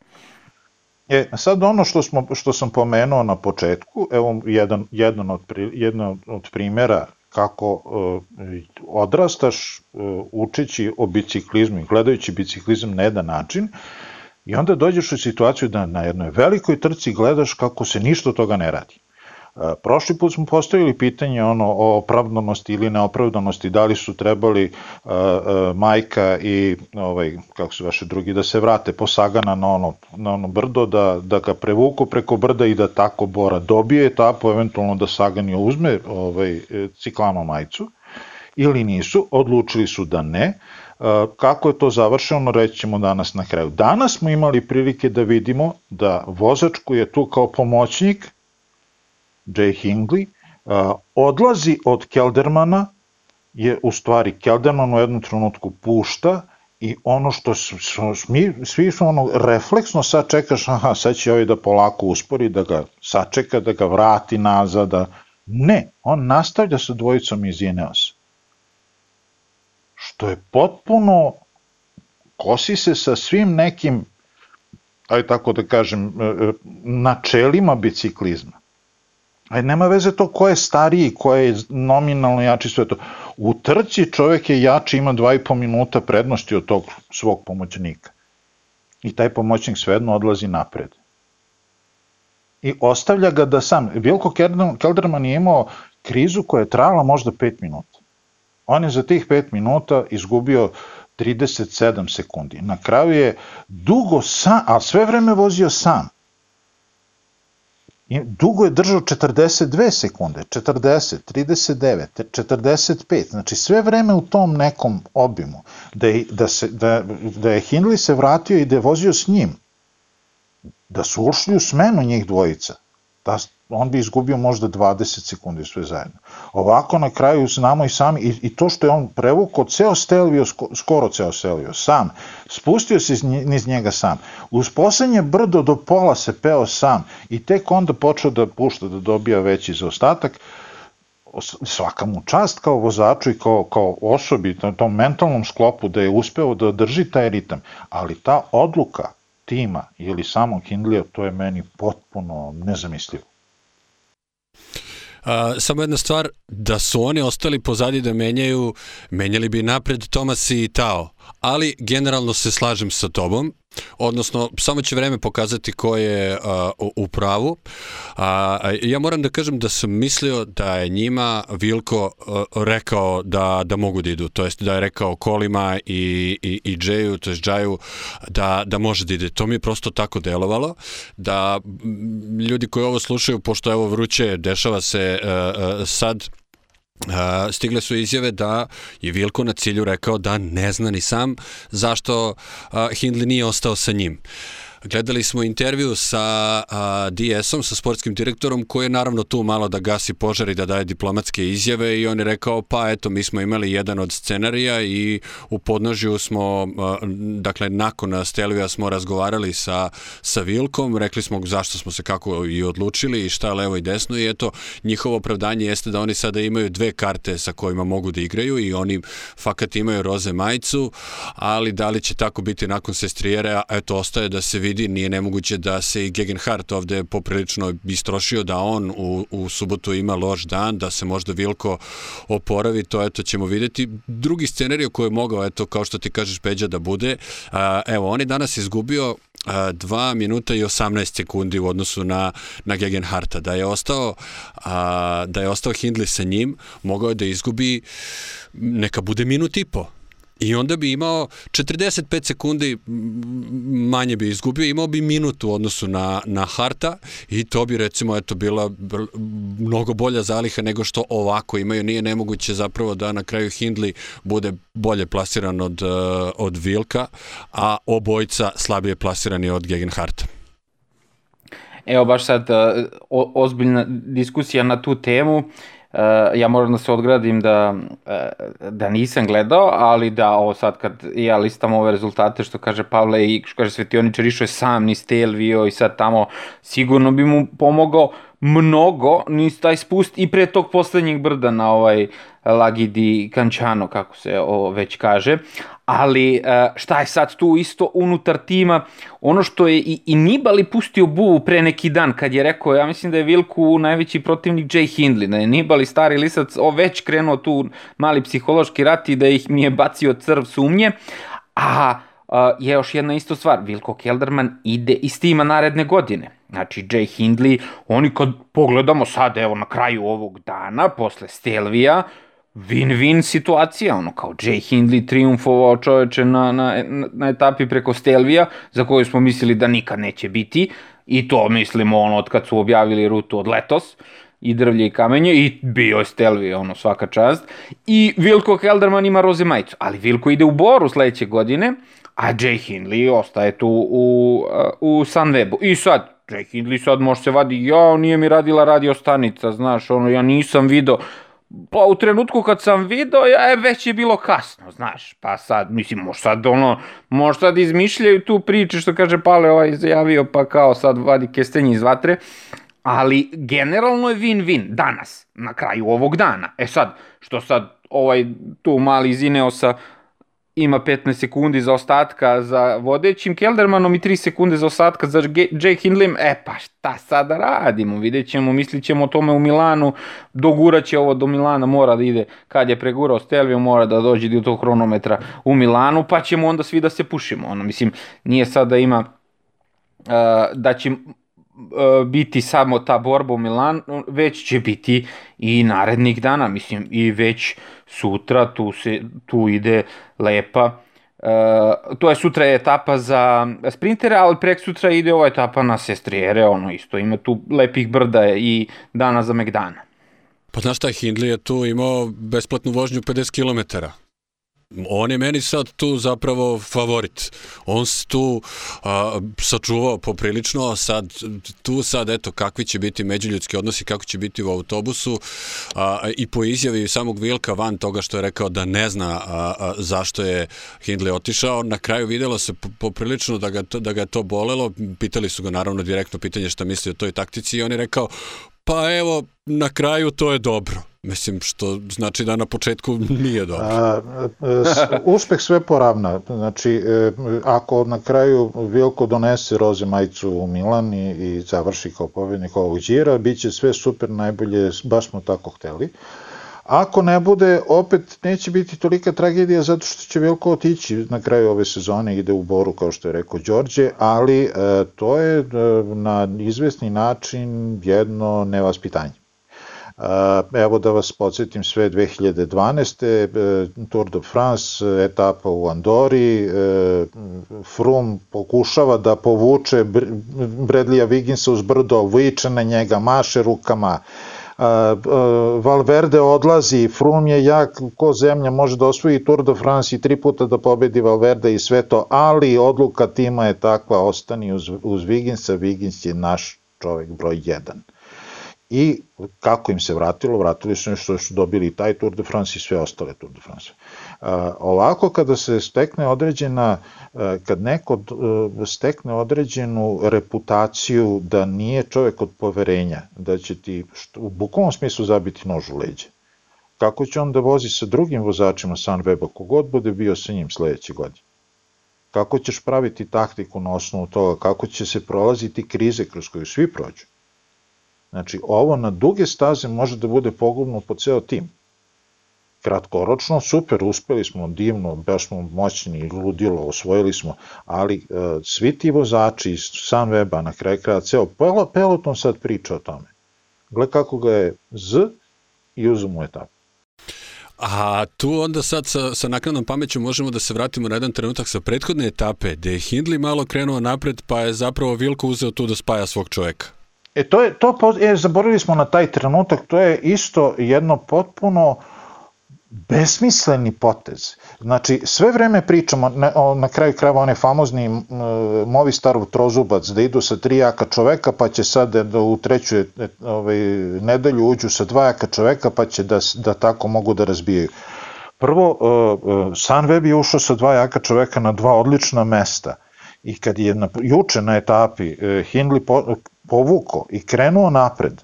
E, sad ono što, smo, što sam pomenuo na početku, evo jedan, jedan, od, jedan od primjera kako uh, odrastaš uh, učići o biciklizmu i gledajući biciklizam na jedan način i onda dođeš u situaciju da na jednoj velikoj trci gledaš kako se ništa od toga ne radi. Prošli put smo postavili pitanje ono o opravdanosti ili neopravdanosti, da li su trebali uh, uh, Majka i ovaj, kako se vaše drugi da se vrate po Sagana na ono, na ono brdo, da, da ga prevuku preko brda i da tako Bora dobije etapu, eventualno da Sagan je uzme ovaj, ciklama majicu ili nisu, odlučili su da ne. Kako je to završeno, reći ćemo danas na kraju. Danas smo imali prilike da vidimo da vozač koji je tu kao pomoćnik Jay Hingley, odlazi od Keldermana, je u stvari Kelderman u jednom trenutku pušta i ono što smi, svi su ono refleksno sad čekaš, aha, sad će ovaj da polako uspori, da ga sačeka, da ga vrati nazad, da... Ne, on nastavlja sa dvojicom iz Ineos. što je potpuno kosi se sa svim nekim aj tako da kažem, e, e, načelima biciklizma. Aj nema veze to ko je stariji, ko je nominalno jači, sve to. U trci čovjek je jači, ima dva i po minuta prednosti od tog svog pomoćnika. I taj pomoćnik svejedno odlazi napred. I ostavlja ga da sam, Vilko Kelderman je imao krizu koja je trajala možda 5 minuta. On je za tih 5 minuta izgubio 37 sekundi. Na kraju je dugo sam, a sve vreme vozio sam. I dugo je držao 42 sekunde, 40, 39, 45, znači sve vreme u tom nekom obimu, da je, da se, da, da je Hindley se vratio i da je vozio s njim, da su ušli u smenu njih dvojica, da, on bi izgubio možda 20 sekundi sve zajedno. Ovako na kraju znamo i sami, i, i to što je on prevukao ceo Stelvio, skoro ceo Stelvio, sam, spustio se niz njega sam, uz poslednje brdo do pola se peo sam i tek onda počeo da pušta, da dobija veći zaostatak, svaka mu čast kao vozaču i kao, kao osobi na tom mentalnom sklopu da je uspeo da drži taj ritam, ali ta odluka tima ili samog Hindlija, to je meni potpuno nezamislivo. Uh, samo jedna stvar, da su oni ostali pozadi da menjaju, menjali bi napred Tomas i Tao, ali generalno se slažem sa tobom, odnosno samo će vreme pokazati ko je uh, u pravu. A, ja moram da kažem da sam mislio da je njima Vilko uh, rekao da, da mogu da idu, to jest da je rekao Kolima i, i, i Džeju, to jest Džaju, da, da može da ide. To mi je prosto tako delovalo, da ljudi koji ovo slušaju, pošto ovo vruće, dešava se uh, uh, sad, stigle su izjave da je Vilko na cilju rekao da ne zna ni sam zašto Hindley nije ostao sa njim. Gledali smo intervju sa DS-om, sa sportskim direktorom, koji je naravno tu malo da gasi požar i da daje diplomatske izjave i on je rekao, pa eto, mi smo imali jedan od scenarija i u podnožju smo, a, dakle, nakon Stelvija smo razgovarali sa, sa Vilkom, rekli smo zašto smo se kako i odlučili i šta levo i desno i eto, njihovo opravdanje jeste da oni sada imaju dve karte sa kojima mogu da igraju i oni fakat imaju roze majicu, ali da li će tako biti nakon sestrijere, eto, ostaje da se vidi vidi, nije nemoguće da se i Gegenhardt ovde poprilično istrošio, da on u, u subotu ima loš dan, da se možda Vilko oporavi, to eto ćemo videti. Drugi scenarij koji je mogao, eto, kao što ti kažeš, Peđa, da bude, a, evo, on je danas izgubio 2 minuta i 18 sekundi u odnosu na, na Gegenharta. Da je ostao, a, da je ostao Hindley sa njim, mogao je da izgubi neka bude minut i po I onda bi imao 45 sekundi manje bi izgubio, imao bi minutu u odnosu na, na Harta i to bi recimo eto bila mnogo bolja zaliha nego što ovako imaju. Nije nemoguće zapravo da na kraju Hindley bude bolje plasiran od, eh, od Vilka, a obojca slabije plasirani od Gegenharta. Evo baš sad eh, o, ozbiljna diskusija na tu temu. Uh, Uh, ja moram da se odgradim da, uh, da nisam gledao, ali da ovo sad kad ja listam ove rezultate što kaže Pavle i što kaže Svetioničar išao je sam ni Stelvio i sad tamo sigurno bi mu pomogao mnogo ni taj spust i pre tog poslednjeg brda na ovaj Lagidi Kančano, kako se o, već kaže, ali e, šta je sad tu isto unutar tima, ono što je i, i Nibali pustio buvu pre neki dan kad je rekao, ja mislim da je Vilku najveći protivnik Jay Hindley, da je Nibali stari lisac o, već krenuo tu mali psihološki rat i da ih mi je bacio crv sumnje, a je još jedna isto stvar, Vilko Kelderman ide iz tima naredne godine. Znači, Jay Hindley, oni kad pogledamo sad, evo, na kraju ovog dana, posle Stelvija, win-win situacija, ono kao Jay Hindley triumfovao čoveče na, na, na etapi preko Stelvija, za koju smo mislili da nikad neće biti, i to mislimo ono od kad su objavili rutu od letos, i drvlje i kamenje i bio je Stelvija, ono svaka čast. I Vilko Helderman ima roze majicu, ali Vilko ide u Boru sledeće godine, a Jay Hindley ostaje tu u, u Sunwebu. I sad, Jay Hindley sad može se vadi, ja, nije mi radila radio stanica, znaš, ono, ja nisam video, Pa u trenutku kad sam video, ja, je već je bilo kasno, znaš, pa sad, mislim, možda sad ono, možda sad izmišljaju tu priče što kaže Pale ovaj izjavio, pa kao sad vadi kestenje iz vatre, ali generalno je win-win danas, na kraju ovog dana. E sad, što sad ovaj tu mali iz Ineosa ima 15 sekundi za ostatka za vodećim Keldermanom i 3 sekunde za ostatka za Jake Hindlem, e pa šta sad da radimo, vidjet ćemo, mislit ćemo o tome u Milanu, doguraće ovo do Milana, mora da ide, kad je pregurao Stelvio, mora da dođe do tog hronometra u Milanu, pa ćemo onda svi da se pušimo, ono, mislim, nije sad da ima, uh, da će biti samo ta borba u Milanu, već će biti i narednih dana, mislim, i već sutra tu, se, tu ide lepa, Uh, to je sutra je etapa za sprintere, ali prek sutra ide ova etapa na sestrijere, ono isto, ima tu lepih brda i dana za Megdana. Pa znaš šta, Hindley je tu imao besplatnu vožnju 50 km on je meni sad tu zapravo favorit. On se tu a, sačuvao poprilično, a sad tu sad eto kakvi će biti međuljudski odnosi, kako će biti u autobusu a, i po izjavi samog Vilka van toga što je rekao da ne zna a, a, zašto je Hindley otišao, na kraju videlo se poprilično da ga, to, da ga je to bolelo, pitali su ga naravno direktno pitanje šta misli o toj taktici i on je rekao pa evo na kraju to je dobro Mislim, što znači da na početku nije dobro. A, uspeh sve poravna. Znači, e, ako na kraju Vilko donese roze majicu u Milan i, i završi kao pobednik ovog džira, bit će sve super, najbolje, baš smo tako hteli. Ako ne bude, opet neće biti tolika tragedija zato što će Vilko otići na kraju ove sezone, ide u Boru kao što je rekao Đorđe, ali e, to je e, na izvesni način jedno nevaspitanje. Evo da vas podsjetim sve 2012. E, Tour de France, etapa u Andori, e, Frum pokušava da povuče Bradleya Wigginsa uz brdo, viče na njega, maše rukama, Valverde odlazi, Frum je jak ko zemlja, može da osvoji Tour de France i tri puta da pobedi Valverde i sve to, ali odluka tima je takva, ostani uz, uz Wigginsa, Wiggins je naš čovek broj 1 i kako im se vratilo, vratili su nešto što su dobili taj Tour de France i sve ostale Tour de France. Ovako kada se stekne određena, kad neko uh, stekne određenu reputaciju da nije čovek od poverenja, da će ti što, u bukvalnom smislu zabiti nož u leđe, kako će on da vozi sa drugim vozačima Sunweba, kogod bude bio sa njim sledeće godine? Kako ćeš praviti taktiku na osnovu toga, kako će se prolaziti krize kroz koju svi prođu? Znači, ovo na duge staze može da bude pogubno po ceo tim. Kratkoročno, super, uspeli smo, divno, baš smo moćni, ludilo, osvojili smo, ali e, svi ti vozači iz Sunweba, na kraj kraja, ceo peloton sad priča o tome. Gle kako ga je Z i uzmu etapu. A tu onda sad sa, sa naknadnom pameću možemo da se vratimo na jedan trenutak sa prethodne etape, gde je Hindley malo krenuo napred, pa je zapravo Vilko uzeo tu da spaja svog čoveka. E to je, to, e, zaboravili smo na taj trenutak, to je isto jedno potpuno besmisleni potez. Znači, sve vreme pričamo, na, na kraju krajeva onaj famozni uh, Movistarov trozubac, da idu sa tri jaka čoveka, pa će sad da u treću e, ovaj, nedelju uđu sa dva jaka čoveka, pa će da, da tako mogu da razbijaju. Prvo, uh, Sunweb je ušao sa dva jaka čoveka na dva odlična mesta i kad je na, juče na etapi uh, Hindley po, povuko i krenuo napred,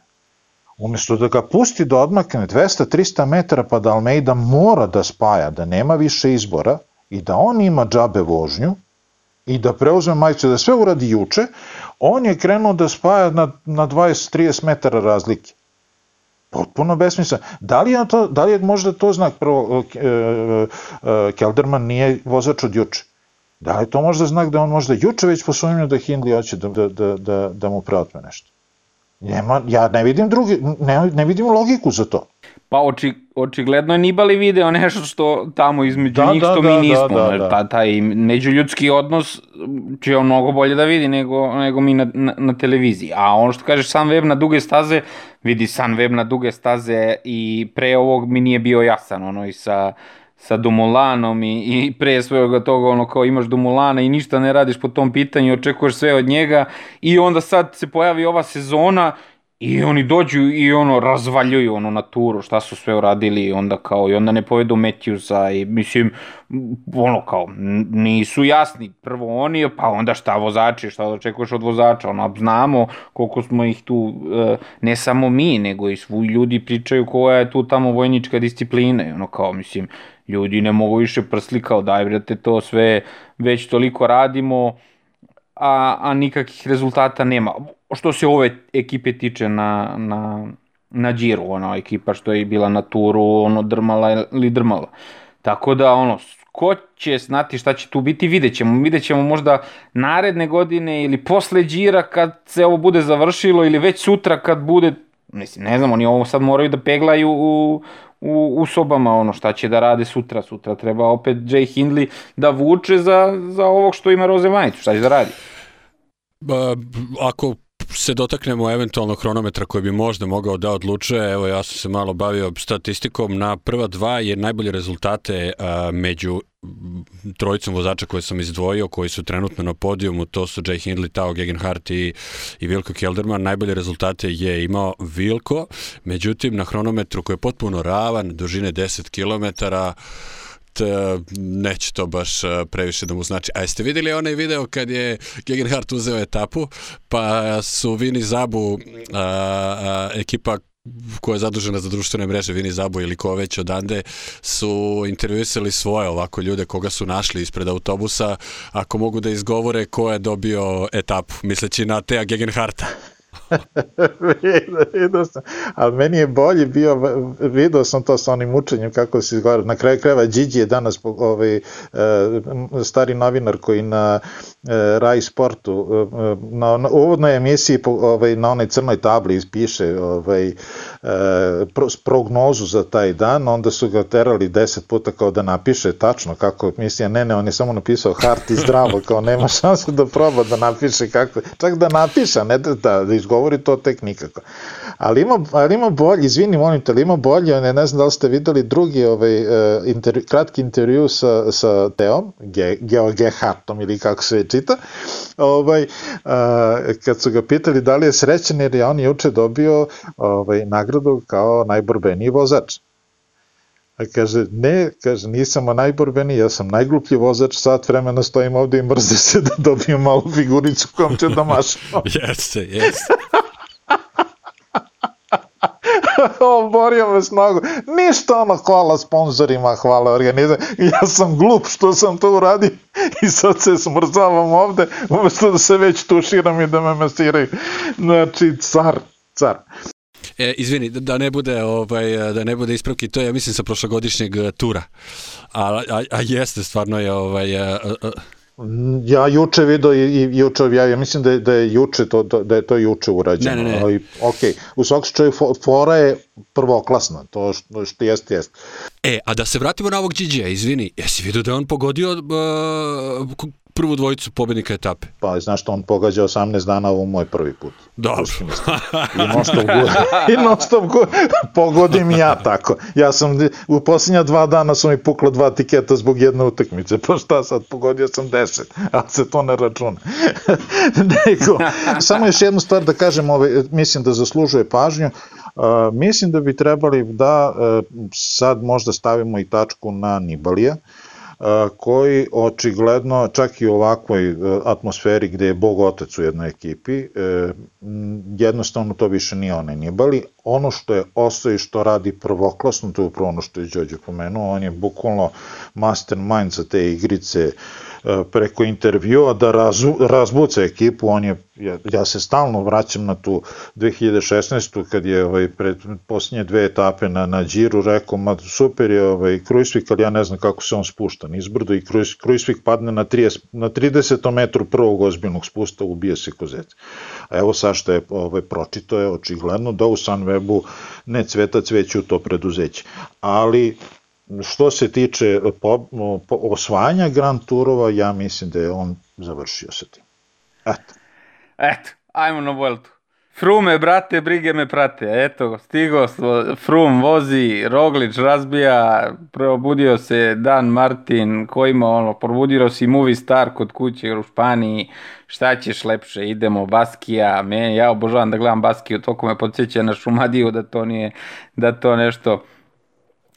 umesto da ga pusti da odmakne 200-300 metara pa da Almeida mora da spaja, da nema više izbora i da on ima džabe vožnju i da preuzme majicu, da sve uradi juče, on je krenuo da spaja na, na 20-30 metara razlike. Potpuno besmisleno. Da li je, to, da li je možda to znak prvo, e, e, e, Kelderman nije vozač od juče. Da li to možda znak da on možda juče već posumnio da Hindley hoće da, da, da, da, da mu preotme nešto? Nema, ja ne vidim drugi, ne, ne vidim logiku za to. Pa oči, očigledno je Nibali video nešto što tamo između da, njih da, što da, mi da, nismo. Da, da, da. Ta, taj međuljudski odnos će on mnogo bolje da vidi nego, nego mi na, na, na televiziji. A ono što kažeš sam web na duge staze, vidi sam web na duge staze i pre ovog mi nije bio jasan, ono i sa sa Dumulanom i, i pre svega toga ono kao imaš Dumulana i ništa ne radiš po tom pitanju, očekuješ sve od njega i onda sad se pojavi ova sezona I oni dođu i ono razvaljuju ono na turu šta su sve uradili i onda kao i onda ne povedu Matthewsa i mislim ono kao nisu jasni. Prvo oni pa onda šta vozači šta očekuješ od vozača? Ono znamo koliko smo ih tu e, ne samo mi nego i svi ljudi pričaju koja je tu tamo vojnička disciplina. I ono kao mislim ljudi ne mogu više prsli kao daj brate to sve već toliko radimo a, a nikakvih rezultata nema. Što se ove ekipe tiče na, na, na džiru, ona ekipa što je bila na turu, ono drmala ili drmala. Tako da, ono, ko će znati šta će tu biti, vidjet ćemo. Vidjet ćemo možda naredne godine ili posle džira kad se ovo bude završilo ili već sutra kad bude, mislim, ne znam, oni ovo sad moraju da peglaju u, u, u sobama ono šta će da rade sutra. Sutra treba opet Jay Hindley da vuče za, za ovog što ima Roze Vanicu, šta će da radi. Ba, ako se dotaknemo eventualno hronometra koji bi možda mogao da odlučuje, evo ja sam se malo bavio statistikom, na prva dva je najbolje rezultate a, među trojicom vozača koje sam izdvojio, koji su trenutno na podijumu, to su Jay Hindley, Tao Gegenhardt i, i Vilko Kelderman. Najbolje rezultate je imao Vilko, međutim na hronometru koji je potpuno ravan, dužine 10 km, neće to baš previše da mu znači. A jeste videli onaj video kad je Gegenhardt uzeo etapu, pa su Vini Zabu a, a, ekipa koja je zadužena za društvene mreže, Vini Zabu ili ko već odande, su intervjuisali svoje ovako ljude koga su našli ispred autobusa, ako mogu da izgovore ko je dobio etapu, misleći na Teja Gegenharta. vidio sam, ali meni je bolje bio, vidio sam to sa onim učenjem kako se izgleda, na kraju krajeva Điđi je danas ovaj, e, stari novinar koji na e, Rai Sportu e, na, na uvodnoj emisiji ovaj, na onoj crnoj tabli piše ovaj, prognozu za taj dan, onda su ga terali deset puta kao da napiše tačno kako misija, ne ne, on je samo napisao hart i zdravo, kao nema šanse da proba da napiše kako, čak da napiše, ne da, da izgovori to tek nikako. Ali ima, ali ima bolje, izvini molim te, ali ima bolje, ne, ne znam da li ste videli drugi ovaj, uh, intervju, kratki intervju sa, sa Teom, Ge, Geo Gehartom ili kako se čita, ovaj, uh, kad su ga pitali da li je srećan jer je on juče dobio ovaj, nagradu kao najborbeniji vozač. A kaže, ne, kaže, nisam najborbeniji, ja sam najgluplji vozač, sat vremena stojim ovde i mrze se da dobijem malu figuricu kom će da mašam. jeste, jeste. Oborio me s nogu. Ništa ono, hvala sponsorima, hvala organizam. Ja sam glup što sam to uradio i sad se smrzavam ovde, umesto da se već tuširam i da me masiraju. Znači, car, car. E, izvini, da ne bude ovaj da ne bude ispravki, to je ja mislim sa prošlogodišnjeg e, tura. A, a, a jeste stvarno je ovaj a, a, Ja juče video i, i juče objavio, mislim da je, da je juče to, da je to juče urađeno. Ne, ne, ne. Ali, ok, u svakom slučaju fora je prvoklasna, to što, što jeste, jeste. E, a da se vratimo na ovog Gigi-a, izvini, jesi vidio da je on pogodio uh, prvu dvojicu pobednika etape. Pa, znaš što, on pogađa 18 dana, ovo moj prvi put. Dobro. I non stop, i non stop pogodim ja tako. Ja sam, u posljednja dva dana su mi puklo dva tiketa zbog jedne utakmice, pa šta sad, pogodio sam 10, a se to ne računa. Nego, samo još jednu stvar da kažem, ove, mislim da zaslužuje pažnju, Uh, mislim da bi trebali da uh, sad možda stavimo i tačku na Nibalija, koji očigledno čak i u ovakvoj e, atmosferi gde je Bog otac u jednoj ekipi, e, jednostavno to više nije onaj Nibali. Ono što je ostao i što radi prvoklasno, to je upravo ono što je Đođe pomenuo, on je bukvalno mastermind za te igrice uh, preko intervjua da razu, razbuca ekipu, on je, ja, ja se stalno vraćam na tu 2016. kad je ovaj, pred posljednje dve etape na, na Điru rekao, ma super je ovaj, Krujsvik, ali ja ne znam kako se on spušta nizbrdo i Krujs, Krujsvik padne na, 30, na 30. metru prvog ozbiljnog spusta, ubije se kozec. A evo sa što je ovaj, pročito je očigledno da u Sunwebu ne cveta cveću to preduzeće. Ali što se tiče po, po, osvajanja Grand Turova, ja mislim da je on završio sa tim. Eto. Eto, ajmo na Vueltu. Frume, brate, brige me prate. Eto, stigo, Frum vozi, Roglič razbija, probudio se Dan Martin, koji ima ono, probudio si movie star kod kuće u Španiji, šta ćeš lepše, idemo, Baskija, me, ja obožavam da gledam Baskiju, toliko me podsjeća na Šumadiju da to nije, da to nešto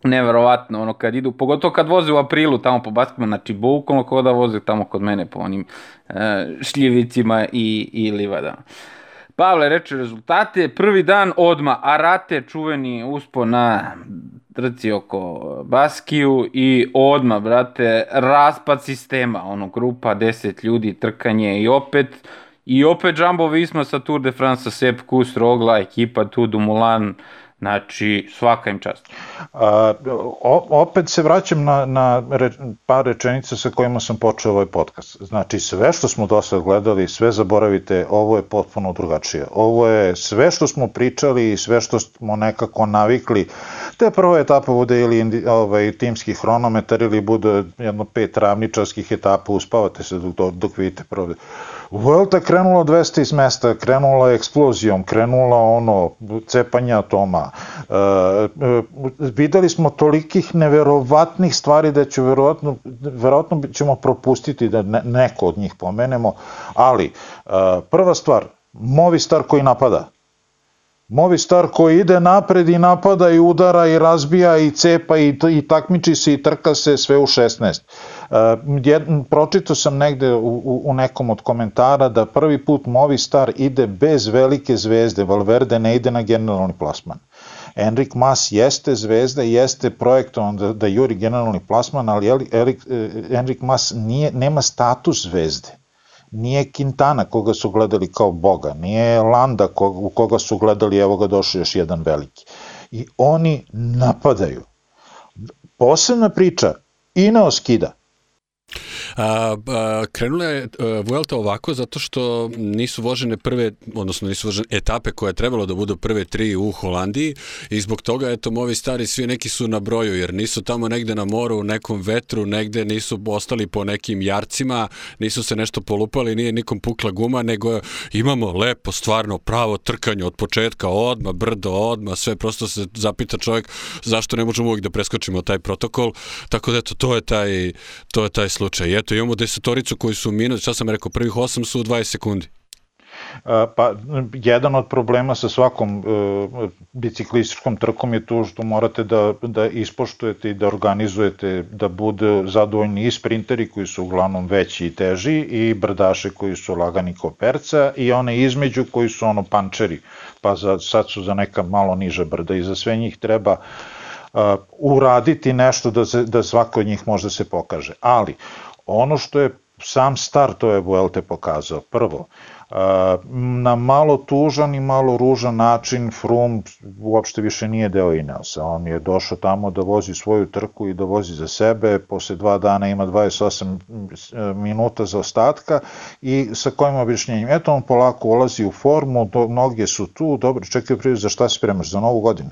neverovatno, ono kad idu, pogotovo kad voze u aprilu tamo po Baskima, znači bukvalno kao da voze tamo kod mene po onim e, šljivicima i, i livadama. Pavle reče rezultate, prvi dan odma Arate čuveni uspo na trci oko Baskiju i odma, brate, raspad sistema, ono, grupa 10 ljudi, trkanje i opet, i opet Jumbo Visma sa Tour de France, Sepp Kuss, Rogla, ekipa tu Dumoulin, Znači, svaka im čast. A, opet se vraćam na, na re, par rečenica sa kojima sam počeo ovaj podcast. Znači, sve što smo do sada gledali, sve zaboravite, ovo je potpuno drugačije. Ovo je sve što smo pričali i sve što smo nekako navikli. Te prva etapa bude ili ovaj, timski hronometar ili bude jedno pet ravničarskih etapa, uspavate se dok, dok vidite prve Vuelta krenula 200 iz mesta, krenula eksplozijom, krenula ono, cepanja atoma. E, e, videli smo tolikih neverovatnih stvari da će verovatno, verovatno ćemo propustiti da ne, neko od njih pomenemo, ali e, prva stvar, Movistar koji napada. Movistar koji ide napred i napada i udara i razbija i cepa i, i takmiči se i trka se sve u 16. Uh, pročito sam negde u, u nekom od komentara da prvi put Movistar ide bez velike zvezde, Valverde ne ide na generalni plasman. Enrik Mas jeste zvezda, jeste projektovan da, da juri generalni plasman, ali Erik, e, Enrik Mas nije, nema status zvezde nije Quintana koga su gledali kao boga, nije Landa u koga su gledali evo ga došao još jedan veliki. I oni napadaju. Posebna priča, Ineos skida. A, a, krenula je a, Vuelta ovako zato što nisu vožene prve, odnosno nisu vožene etape koje je trebalo da budu prve tri u Holandiji i zbog toga eto ovi stari svi neki su na broju jer nisu tamo negde na moru, u nekom vetru, negde nisu ostali po nekim jarcima, nisu se nešto polupali, nije nikom pukla guma, nego imamo lepo, stvarno pravo trkanje od početka, odma, brdo, odma, sve prosto se zapita čovjek zašto ne možemo uvijek da preskočimo taj protokol, tako da eto, to je taj, to je taj slučaj eto, imamo desetoricu koji su minut, šta sam rekao, prvih 8 su u 20 sekundi. Pa, jedan od problema sa svakom e, biciklističkom trkom je to što morate da, da ispoštujete i da organizujete da bude zadovoljni i sprinteri koji su uglavnom veći i teži i brdaše koji su lagani kao perca i one između koji su ono pančeri, pa za, sad su za neka malo niža brda i za sve njih treba uh, uraditi nešto da, se, da svako od njih može da se pokaže. Ali, Ono što je sam start ove Vuelte pokazao, prvo, na malo tužan i malo ružan način Froome uopšte više nije deo Ineosa. On je došao tamo da vozi svoju trku i da vozi za sebe, posle dva dana ima 28 minuta za ostatka i sa kojim objašnjenjem? Eto on polako ulazi u formu, do, su tu, dobro, čekaj prije za šta spremaš, za novu godinu?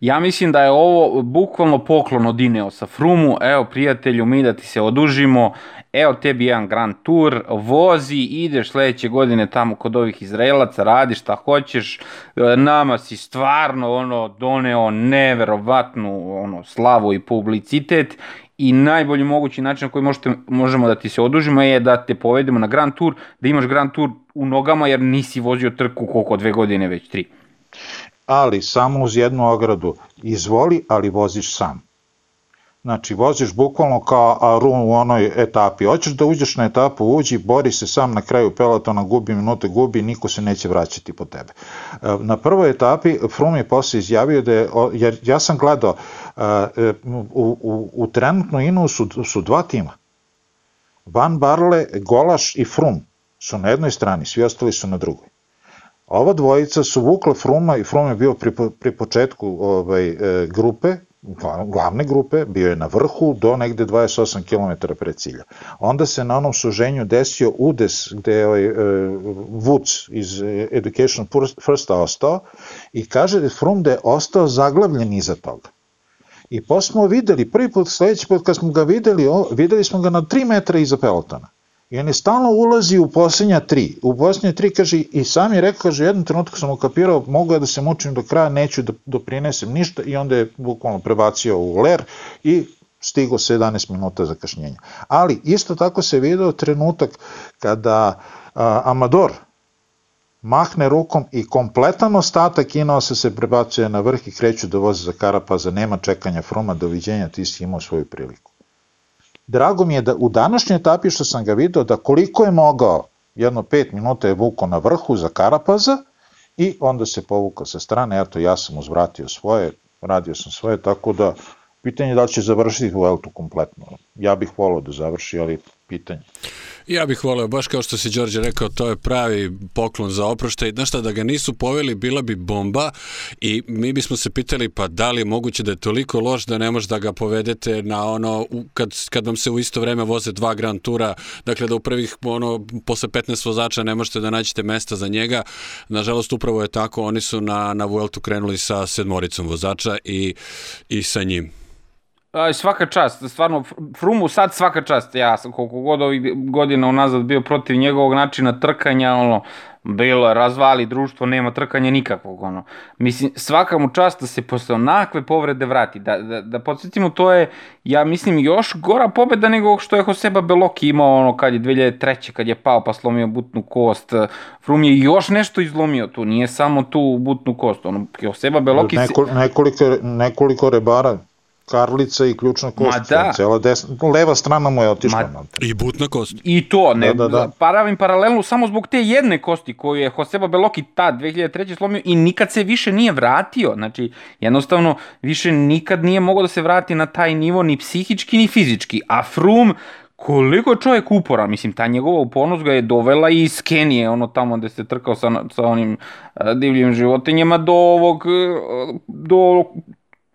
Ja mislim da je ovo bukvalno poklon od Ineosa. Frumu, evo prijatelju, mi da ti se odužimo, evo tebi jedan Grand Tour, vozi, ideš sledeće godine tamo kod ovih Izraelaca, radiš šta hoćeš, e, nama si stvarno ono doneo neverovatnu ono slavu i publicitet. I najbolji mogući način na koji možete, možemo da ti se odužimo je da te povedemo na Grand Tour, da imaš Grand Tour u nogama jer nisi vozio trku koliko dve godine, već tri ali samo uz jednu ogradu, izvoli, ali voziš sam. Znači, voziš bukvalno kao Arun u onoj etapi. Hoćeš da uđeš na etapu, uđi, bori se sam na kraju pelotona, gubi minute, gubi, niko se neće vraćati po tebe. E, na prvoj etapi Froome je posle izjavio da je, jer ja sam gledao, e, u, u, u trenutno Inu su, su dva tima. Van Barle, Golaš i Froome su na jednoj strani, svi ostali su na drugoj. Ova dvojica su vukla Fruma i Frum je bio pri, pri početku ovaj, e, grupe, glavne grupe, bio je na vrhu do negde 28 km pred cilja. Onda se na onom suženju desio udes gde je ovaj, e, Woods iz Education First ostao i kaže da Frum da je ostao zaglavljen iza toga. I posle smo videli, prvi put, sledeći put kad smo ga videli, o, videli smo ga na 3 metra iza pelotona. I on je stalno ulazi u posljednja tri. U posljednja tri, kaže, i sam je rekao, kaže, jednom trenutku sam ukapirao, mogu ja da se mučim do kraja, neću da doprinesem ništa i onda je bukvalno prebacio u ler i stigo se 11 minuta zakašnjenja. Ali isto tako se video trenutak kada a, Amador mahne rukom i kompletan ostatak Ineosa se prebacuje na vrh i kreću da voze za Karapaza, nema čekanja Fruma, doviđenja, ti si imao svoju priliku. Drago mi je da u današnjoj etapi što sam ga video, da koliko je mogao, jedno pet minuta je vuko na vrhu za Karapaza i onda se povukao sa strane, eto ja sam uzvratio svoje, radio sam svoje, tako da pitanje je da li će završiti Vueltu kompletno. Ja bih volao da završi, ali pitanje. Ja bih voleo, baš kao što si Đorđe rekao, to je pravi poklon za oproštaj. Znaš šta, da ga nisu poveli, bila bi bomba i mi bismo se pitali pa da li je moguće da je toliko loš da ne može da ga povedete na ono, kad, kad vam se u isto vreme voze dva Grand Tura, dakle da u prvih, ono, posle 15 vozača ne možete da nađete mesta za njega. Nažalost, upravo je tako, oni su na, na Vueltu krenuli sa sedmoricom vozača i, i sa njim. Svaka čast, stvarno, Frumu sad svaka čast, ja sam koliko god ovih godina unazad bio protiv njegovog načina trkanja, ono, bilo razvali društvo, nema trkanja nikakvog, ono. Mislim, svaka mu čast da se posle onakve povrede vrati, da, da, da podsjetimo, to je, ja mislim, još gora pobeda nego što je Joseba Beloki imao, ono, kad je 2003. kad je pao pa slomio butnu kost, Frum je još nešto izlomio tu, nije samo tu butnu kost, ono, Joseba Beloki... Neko, nekoliko, nekoliko rebara Karlica i ključna kost. Ma da. Cela desna, leva strana mu je otišla. Ma, I butna kost. I to, ne, da, da, da. paravim paralelnu samo zbog te jedne kosti koju je Joseba Beloki tad 2003. slomio i nikad se više nije vratio. Znači, jednostavno, više nikad nije mogao da se vrati na taj nivo ni psihički ni fizički. A Frum, koliko je čovjek uporan, mislim, ta njegova upornost ga je dovela i iz Kenije, ono tamo gde se trkao sa, sa onim divljim životinjama do ovog, do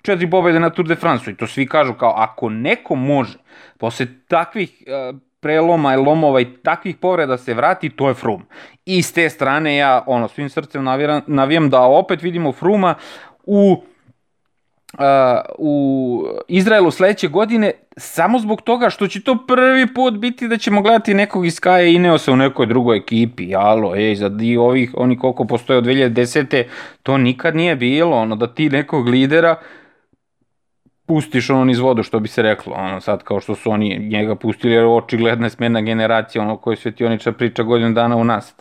četiri pobjede na Tour de France i to svi kažu kao ako neko može posle takvih uh, preloma i lomova i takvih povreda se vrati, to je Frum. I s te strane ja ono svim srcem navijam, navijam da opet vidimo Fruma u Uh, u Izraelu sledeće godine samo zbog toga što će to prvi put biti da ćemo gledati nekog iz Kaja Ineosa u nekoj drugoj ekipi, alo, ej, za di ovih, oni koliko postoje od 2010. to nikad nije bilo, ono, da ti nekog lidera pustiš ono niz vodu, što bi se reklo, ono sad kao što su oni njega pustili, jer očigledna je smena generacija, ono koji svetioniča priča godinu dana u nas.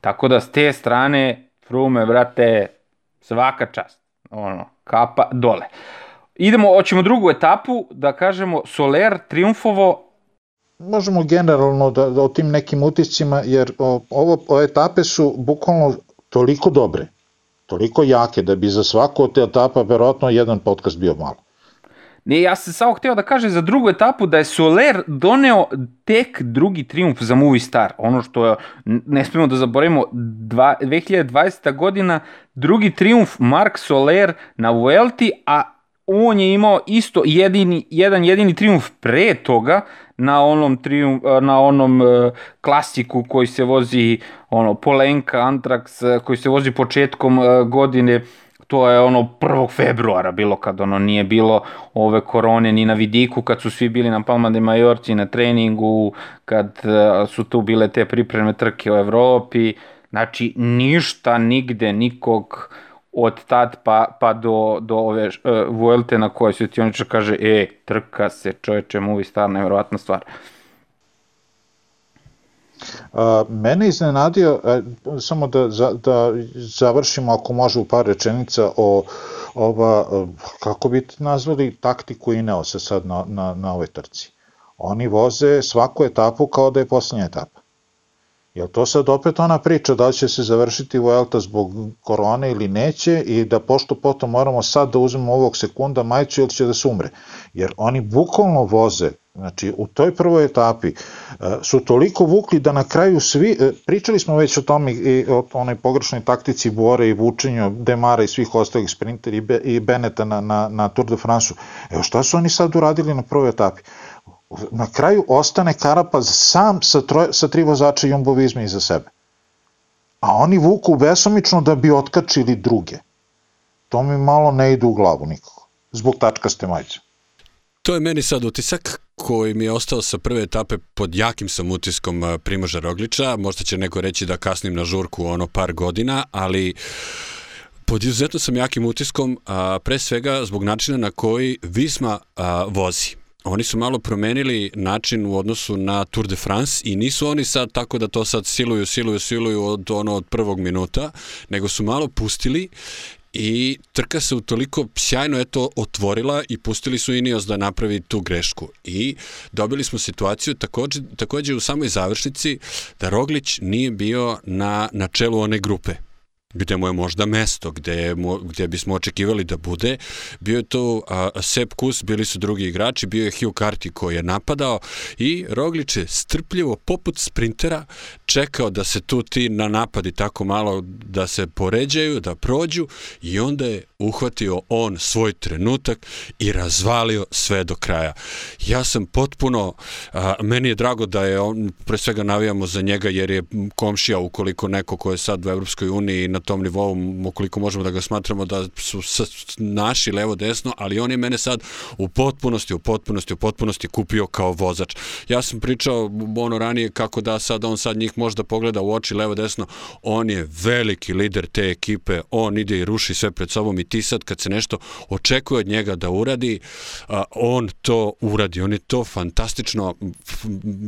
Tako da s te strane, Frume, brate, svaka čast, ono, kapa dole. Idemo, hoćemo drugu etapu, da kažemo Soler triumfovo Možemo generalno da, da o tim nekim utiscima, jer o, ovo, ove etape su bukvalno toliko dobre, toliko jake, da bi za svaku od te etapa verovatno jedan podcast bio malo. Ne, ja sam samo hteo da kažem za drugu etapu da je Soler doneo tek drugi triumf za Movistar. Ono što je, ne smemo da zaboravimo, dva, 2020. godina drugi triumf Mark Soler na Vuelti, a on je imao isto jedini, jedan jedini triumf pre toga na onom triumf, na onom uh, klasiku koji se vozi ono Polenka Antrax koji se vozi početkom uh, godine to je ono 1. februara bilo kad ono nije bilo ove korone ni na vidiku kad su svi bili na Palma de Majorci na treningu kad uh, su tu bile te pripreme trke u Evropi znači ništa nigde nikog od tad pa, pa do, do ove uh, Vuelte na kojoj svetioniča kaže e, trka se čoveče, Movistar, nevjerovatna stvar. Uh, mene iznenadio, a, samo da, da završimo ako može u par rečenica o ova, kako bi nazvali taktiku Ineosa sad na, na, na ovoj trci. Oni voze svaku etapu kao da je poslednja etapa. Je to sad opet ona priča da li će se završiti Vuelta zbog korone ili neće i da pošto potom moramo sad da uzmemo ovog sekunda majicu ili će da se umre. Jer oni bukvalno voze Znači, u toj prvoj etapi uh, su toliko vukli da na kraju svi, uh, pričali smo već o tome i o onoj pogrešnej taktici Bore i vučenju Demara i svih ostalih sprintera i, Be, i Beneta na, na, na Tour de France-u. Evo šta su oni sad uradili na prvoj etapi? Na kraju ostane Karapaz sam sa, troje, sa tri vozača jumbovizma iza sebe. A oni vuku besomično da bi otkačili druge. To mi malo ne ide u glavu nikako. Zbog tačkaste majice. To je meni sad utisak koji mi je ostao sa prve etape pod jakim sam utiskom Primoža Rogliča. Možda će neko reći da kasnim na žurku ono par godina, ali pod izuzetno sam jakim utiskom, a, pre svega zbog načina na koji Visma a, vozi oni su malo promenili način u odnosu na Tour de France i nisu oni sad tako da to sad siluju, siluju, siluju od ono od prvog minuta, nego su malo pustili i trka se u toliko sjajno eto otvorila i pustili su Ineos da napravi tu grešku. I dobili smo situaciju takođe, takođe u samoj završnici da Roglić nije bio na, na čelu one grupe gde mu je možda mesto, gde, mu, gde bismo očekivali da bude. Bio je to a, Sepp Kus, bili su drugi igrači, bio je Hugh Carty koji je napadao i Roglić je strpljivo, poput sprintera, čekao da se tu ti na napadi tako malo da se poređaju, da prođu i onda je uhvatio on svoj trenutak i razvalio sve do kraja. Ja sam potpuno, a, meni je drago da je on, pre svega navijamo za njega jer je komšija ukoliko neko ko je sad u Evropskoj uniji na tom nivou, ukoliko možemo da ga smatramo da su naši levo-desno, ali on je mene sad u potpunosti, u potpunosti, u potpunosti kupio kao vozač. Ja sam pričao ono ranije kako da sad on sad njih možda pogleda u oči levo-desno, on je veliki lider te ekipe, on ide i ruši sve pred sobom i ti sad kad se nešto očekuje od njega da uradi, on to uradi. On je to fantastično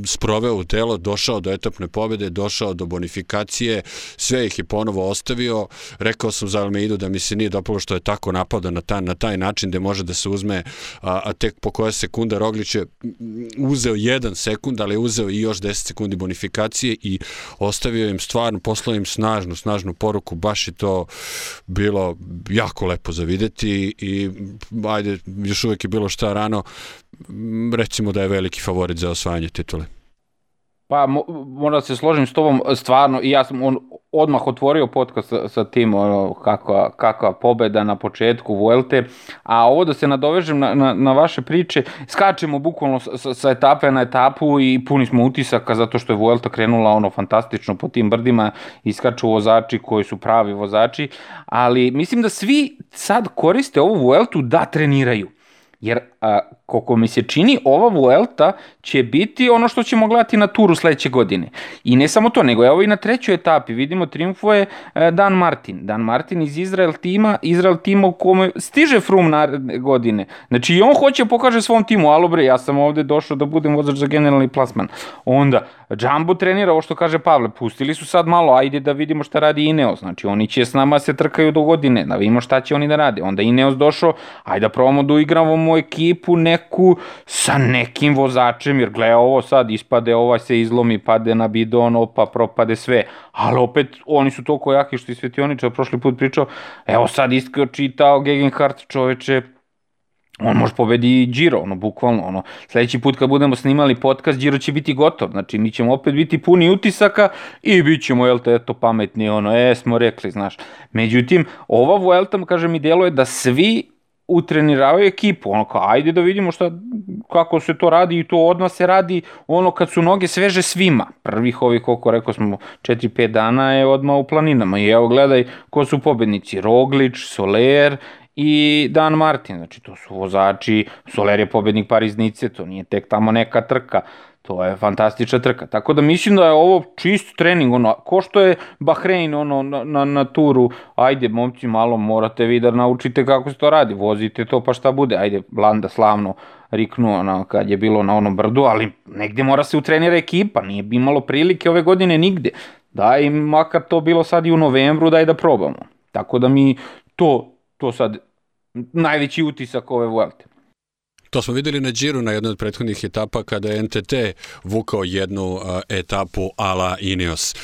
sproveo u telo, došao do etapne pobede, došao do bonifikacije, sve ih je ponovo ostavio. Rekao sam za Almeidu da mi se nije dopalo što je tako napadao na taj, na taj način da može da se uzme, a, a tek po koja sekunda Roglić je uzeo jedan sekund, ali je uzeo i još 10 sekundi bonifikacije i ostavio im stvarno, poslao im snažnu, snažnu poruku, baš je to bilo jako lepo za videti i ajde, još uvek je bilo šta rano, recimo da je veliki favorit za osvajanje titule. Pa moram da se složim s tobom, stvarno, i ja sam on, odmah otvorio podcast sa, sa tim, ono, kakva, kakva pobeda na početku Vuelte, a ovo da se nadovežem na, na, na vaše priče, skačemo bukvalno sa, sa etape na etapu i puni smo utisaka zato što je Vuelta krenula ono fantastično po tim brdima, iskaču vozači koji su pravi vozači, ali mislim da svi sad koriste ovu Vueltu da treniraju. Jer a, koliko mi se čini, ova Vuelta će biti ono što ćemo gledati na turu sledeće godine. I ne samo to, nego evo i na trećoj etapi vidimo triumfuje e, Dan Martin. Dan Martin iz Izrael tima, Izrael tima u kome stiže Frum naredne godine. Znači i on hoće da pokaže svom timu, alo bre, ja sam ovde došao da budem vozač za generalni plasman. Onda, Jumbo trenira, ovo što kaže Pavle, pustili su sad malo, ajde da vidimo šta radi Ineos. Znači oni će s nama se trkaju do godine, da vidimo šta će oni da rade. Onda Ineos došao, ajde da probamo da uigramo ekipu, ne neku sa nekim vozačem, jer gle ovo sad ispade, ovaj se izlomi, pade na bidon, opa, propade sve, ali opet oni su toliko jaki što i Svetioničar prošli put pričao, evo sad iskao čitao Gegenhardt čoveče, on može pobedi Giro, ono, bukvalno, ono, sledeći put kad budemo snimali podcast, Giro će biti gotov, znači mi ćemo opet biti puni utisaka i bit ćemo, jel te, eto, pametni, ono, e, smo rekli, znaš. Međutim, ova Vuelta, kaže mi, deluje da svi utreniravaju ekipu, ono kao ajde da vidimo šta, kako se to radi i to odmah se radi ono kad su noge sveže svima. Prvih ovih, koliko rekao smo, 4-5 dana je odmah u planinama i evo gledaj ko su pobednici, Roglič, Soler i Dan Martin, znači to su vozači, Soler je pobednik Pariznice, to nije tek tamo neka trka, To je fantastična trka. Tako da mislim da je ovo čist trening, ono, ko što je Bahrein ono, na, na, na turu, ajde, momci, malo morate vi da naučite kako se to radi, vozite to pa šta bude, ajde, Blanda slavno riknu ono, kad je bilo na onom brdu, ali negde mora se utrenira ekipa, nije imalo prilike ove godine nigde. Daj, makar to bilo sad i u novembru, daj da probamo. Tako da mi to, to sad najveći utisak ove Vuelte. To smo videli na Džiru na jednoj od prethodnih etapa kada je NTT vukao jednu etapu ala Ineos.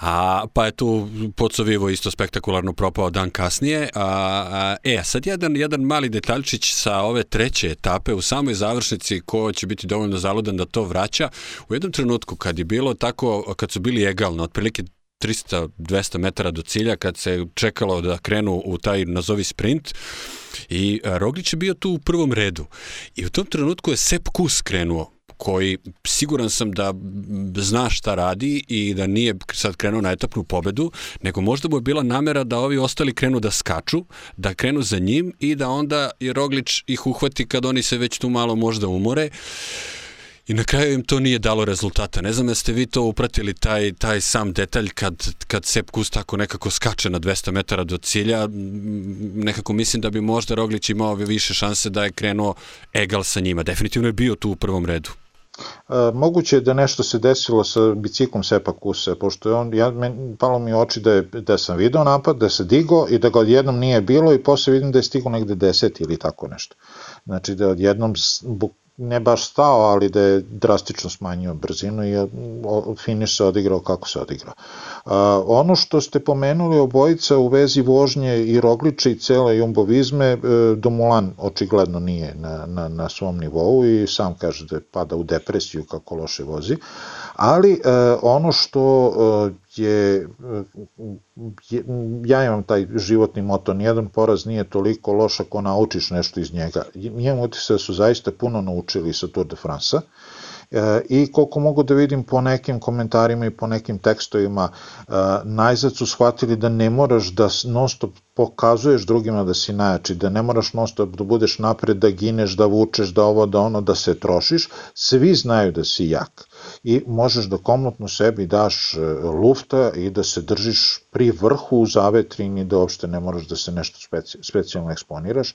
A, pa je tu Pocovivo isto spektakularno propao dan kasnije. A, a, e, sad jedan, jedan mali detaljčić sa ove treće etape u samoj završnici ko će biti dovoljno zaludan da to vraća. U jednom trenutku kad je bilo tako, kad su bili egalno, otprilike 300-200 metara do cilja kad se čekalo da krenu u taj nazovi sprint i Roglić je bio tu u prvom redu i u tom trenutku je Sepp Kus krenuo koji siguran sam da zna šta radi i da nije sad krenuo na etapnu pobedu, nego možda mu je bila namera da ovi ostali krenu da skaču, da krenu za njim i da onda je Roglič ih uhvati kad oni se već tu malo možda umore. I na kraju im to nije dalo rezultata. Ne znam da ste vi to upratili, taj, taj sam detalj kad, kad Sepp Kus tako nekako skače na 200 metara do cilja. Nekako mislim da bi možda Roglić imao više šanse da je krenuo egal sa njima. Definitivno je bio tu u prvom redu. E, moguće je da nešto se desilo sa biciklom Sepa Kusa, pošto je on, ja, men, palo mi oči da, je, da sam video napad, da se digo i da ga odjednom nije bilo i posle vidim da je stigo negde 10 ili tako nešto. Znači da odjednom ne baš stao, ali da je drastično smanjio brzinu i finiš se odigrao kako se odigrao. Ono što ste pomenuli obojica u vezi vožnje i Rogliča i cele jumbovizme, e, Domulan očigledno nije na, na, na svom nivou i sam kaže da pada u depresiju kako loše vozi, ali e, ono što e, je, je, ja imam taj životni moto, nijedan poraz nije toliko loš ako naučiš nešto iz njega. Imam utisak da su zaista puno naučili sa Tour de France-a e, i koliko mogu da vidim po nekim komentarima i po nekim tekstovima, e, najzad su shvatili da ne moraš da non stop pokazuješ drugima da si najjači, da ne moraš non stop da budeš napred, da gineš, da vučeš, da ovo, da ono, da se trošiš, svi znaju da si jak i možeš da komotno sebi daš e, lufta i da se držiš pri vrhu u zavetrini, da uopšte ne moraš da se nešto speci, specijalno eksponiraš. E,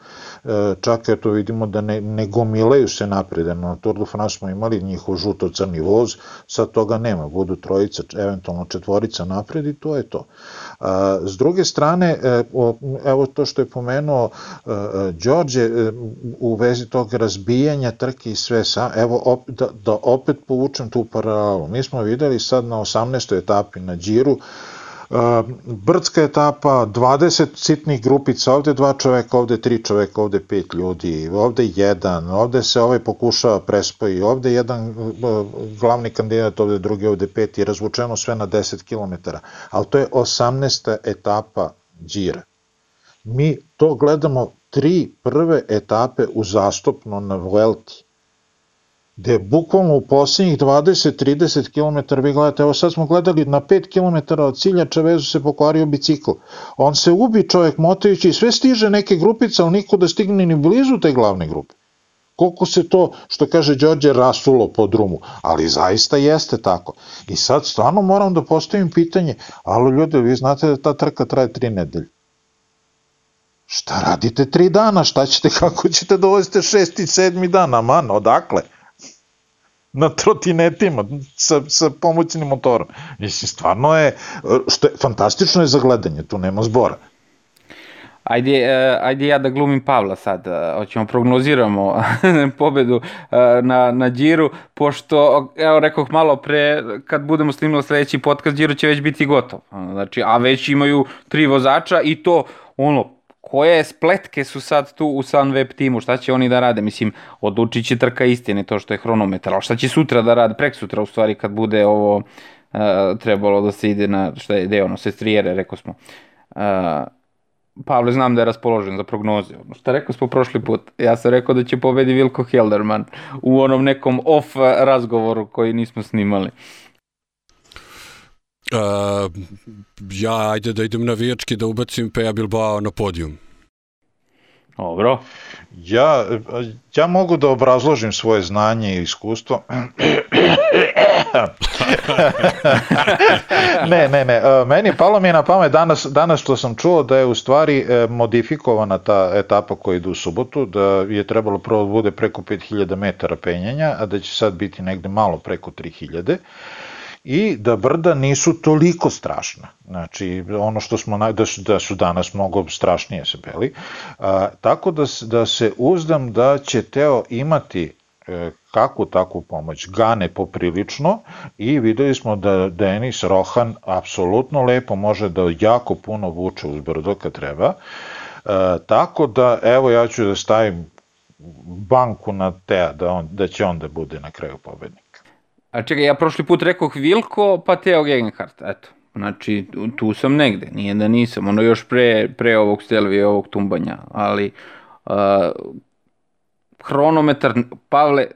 čak eto vidimo da ne, ne gomilaju se napred, na Tour de France smo imali njihov žuto-crni voz, sad toga nema, budu trojica, eventualno četvorica napred i to je to. S druge strane, e, evo to što je pomenuo Đorđe u vezi tog razbijanja trke i sve sa, evo da, da opet povučem tu paralelu. Mi smo videli sad na 18. etapi na Điru, brdska etapa, 20 sitnih grupica, ovde dva čoveka, ovde tri čoveka, ovde pet ljudi, ovde jedan, ovde se ovaj pokušava prespoji, ovde jedan glavni kandidat, ovde drugi, ovde pet i razvučeno sve na 10 km. Ali to je 18. etapa Đira. Mi to gledamo tri prve etape uzastopno na Vuelti gde bukvalno u poslednjih 20-30 km vi gledate, evo sad smo gledali na 5 km od cilja Čavezu se pokvario bicikl. On se ubi čovjek motajući i sve stiže neke grupice, ali niko da stigne ni blizu te glavne grupe. Koliko se to, što kaže Đorđe, rasulo po drumu, ali zaista jeste tako. I sad stvarno moram da postavim pitanje, ali ljudi, vi znate da ta trka traje tri nedelje. Šta radite tri dana, šta ćete, kako ćete dovesti šesti, sedmi dan, aman, odakle? Na trotinetima sa, sa pomoćnim motorom. Mislim, stvarno je, što je, fantastično je za gledanje, tu nema zbora. Ajde, uh, ajde ja da glumim Pavla sad, uh, hoćemo prognoziramo pobedu uh, na, na Điru, pošto, evo rekoh malo pre, kad budemo snimali sledeći podcast, Điru će već biti gotov. Znači, a već imaju tri vozača i to, ono, koje spletke su sad tu u Sunweb timu, šta će oni da rade? Mislim, odlučit će trka istine, to što je hronometar, ali šta će sutra da rade, prek sutra u stvari kad bude ovo uh, trebalo da se ide na, šta je, gde ono, sestrijere, rekao smo. Uh, Pavle, znam da je raspoložen za prognoze. Ono šta rekao smo prošli put? Ja sam rekao da će pobedi Vilko Helderman u onom nekom off razgovoru koji nismo snimali. Uh, ja, ajde da idem navijački da ubacim Peja Bilbao na podijum. Dobro. Ja, ja mogu da obrazložim svoje znanje i iskustvo. ne, ne, ne. Meni palo mi je na pamet danas, danas što sam čuo da je u stvari e, modifikovana ta etapa koja ide u subotu, da je trebalo prvo da bude preko 5000 metara penjanja, a da će sad biti negde malo preko 3000 i da brda nisu toliko strašna. Znači, ono što smo, da su, da su danas mnogo strašnije se beli. A, tako da, da se uzdam da će Teo imati e, kakvu takvu pomoć, gane poprilično i videli smo da Denis Rohan apsolutno lepo može da jako puno vuče uz brdo kad treba. E, tako da, evo ja ću da stavim banku na Tea da, on, da će on da bude na kraju pobednik. A čekaj, ja prošli put rekoh Vilko, pa Teo Gegenhardt, eto. Znači, tu sam negde, nije da nisam, ono još pre, pre ovog Stelvije, ovog tumbanja, ali uh, hronometar, Pavle,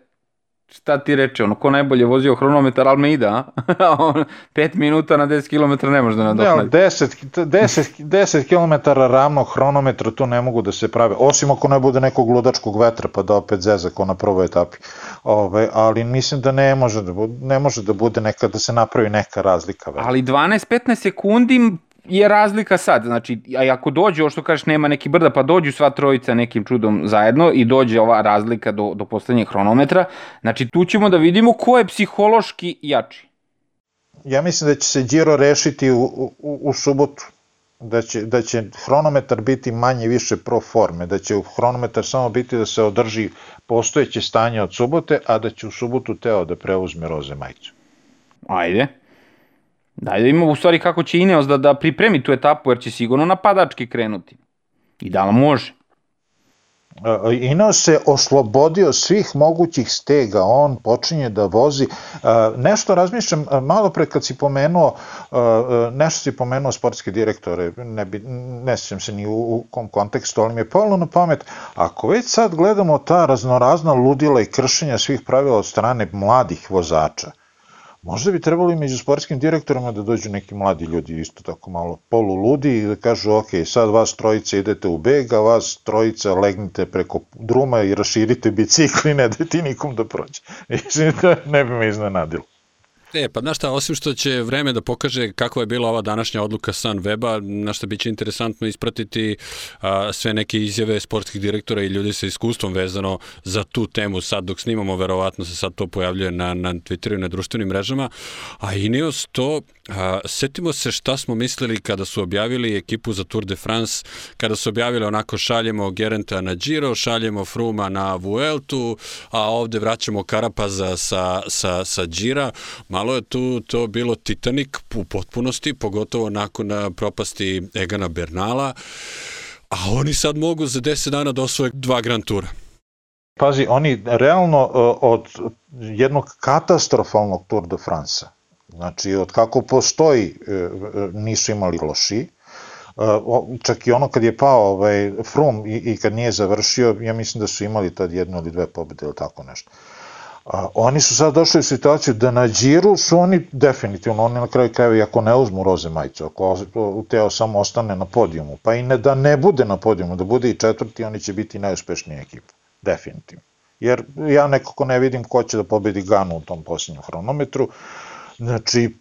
šta ti reče, ono, ko najbolje vozio hronometar Almeida, a? 5 minuta na 10 km ne može da nadoknadi. Ne, 10, 10, 10 km ravnog hronometra tu ne mogu da se prave, osim ako ne bude nekog ludačkog vetra pa da opet zeza ko na prvoj etapi. Ove, ali mislim da ne može da bude, ne može da bude neka, da se napravi neka razlika. Velika. Ali 12-15 sekundi je razlika sad, znači, a ako dođe, ovo što kažeš, nema neki brda, pa dođu sva trojica nekim čudom zajedno i dođe ova razlika do, do poslednjeg hronometra, znači tu ćemo da vidimo ko je psihološki jači. Ja mislim da će se Giro rešiti u, u, u subotu, da će, da će hronometar biti manje više pro forme, da će hronometar samo biti da se održi postojeće stanje od subote, a da će u subotu Teo da preuzme roze majicu. Ajde. Da imamo u stvari kako će Ineos da, da pripremi tu etapu, jer će sigurno napadački krenuti. I da li može? E, Ineos se oslobodio svih mogućih stega, on počinje da vozi. E, nešto razmišljam, e, malo pre kad si pomenuo, nešto si pomenuo sportske direktore, ne, bi, ne sjećam se ni u, u kom kontekstu, ali mi je palo na pamet, ako već sad gledamo ta raznorazna ludila i kršenja svih pravila od strane mladih vozača, Možda bi trebali među sportskim direktorima da dođu neki mladi ljudi isto tako malo poluludi i da kažu ok, sad vas trojica idete u beg, a vas trojica legnite preko druma i raširite bicikli i ne dajte nikom da prođe. Mislim ne bi me iznenadilo. E, pa znaš šta, osim što će vreme da pokaže kakva je bila ova današnja odluka San Weba, na što biće interesantno ispratiti a, sve neke izjave sportskih direktora i ljudi sa iskustvom vezano za tu temu. Sad dok snimamo, verovatno se sad to pojavljuje na, na Twitteru i na društvenim mrežama, a Ineos to, a, setimo se šta smo mislili kada su objavili ekipu za Tour de France, kada su objavili onako šaljemo Gerenta na Giro, šaljemo Fruma na Vueltu, a ovde vraćamo Karapaza sa, sa, sa Gira, malo je tu to bilo Titanic u potpunosti, pogotovo nakon propasti Egana Bernala, a oni sad mogu za 10 dana da osvoje dva Grand Tura. Pazi, oni realno od jednog katastrofalnog Tour de France, znači od kako postoji e, e, nisu imali loši, čak i ono kad je pao ovaj, Frum i, i kad nije završio, ja mislim da su imali tad jednu ili dve pobede ili tako nešto. A, oni su sad došli u situaciju da na džiru su oni definitivno, oni na kraju krajeva, ako ne uzmu roze majicu, ako Teo samo ostane na podijumu, pa i ne da ne bude na podijumu, da bude i četvrti, oni će biti najuspešnija ekipa, definitivno. Jer ja nekako ne vidim ko će da pobedi Ganu u tom posljednjem hronometru, znači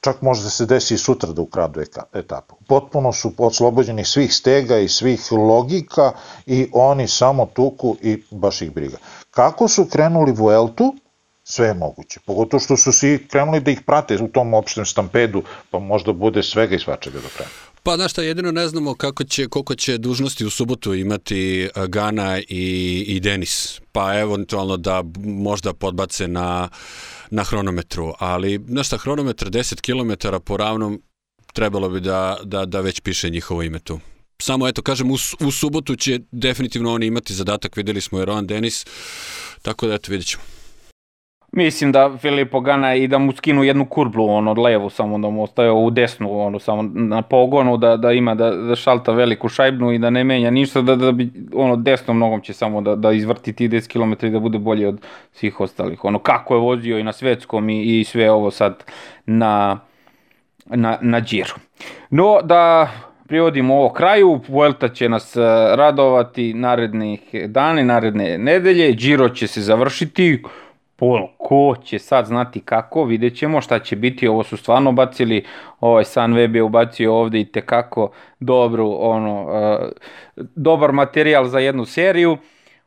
čak može da se desi i sutra da ukradu etapu. Potpuno su oslobođeni svih stega i svih logika i oni samo tuku i baš ih briga. Kako su krenuli Vueltu, sve je moguće. Pogotovo što su svi krenuli da ih prate u tom opštem stampedu, pa možda bude svega i svačega do kraja. Pa znaš šta, jedino ne znamo kako će, koliko će dužnosti u subotu imati Gana i, i Denis. Pa eventualno da možda podbace na, na hronometru. Ali, znaš šta, hronometar 10 km po ravnom trebalo bi da, da, da već piše njihovo ime tu. Samo eto, kažem, u, u subotu će definitivno oni imati zadatak, videli smo je Rowan Denis, tako da eto, vidjet ćemo. Mislim da Filipo Gana i da mu skinu jednu kurblu, ono, levu, samo da mu ostaje u desnu, ono, samo na pogonu, da, da ima, da, da šalta veliku šajbnu i da ne menja ništa, da, da bi, ono, desnom nogom će samo da, da izvrti ti 10 km i da bude bolji od svih ostalih. Ono, kako je vozio i na svetskom i, i sve ovo sad na, na, na džiru. No, da privodimo ovo kraju, Vuelta će nas radovati narednih dana, naredne nedelje, Giro će se završiti, Pol, ko će sad znati kako, vidjet ćemo šta će biti, ovo su stvarno bacili, ovaj Sunweb je ubacio ovde i tekako dobru, ono, uh, dobar materijal za jednu seriju,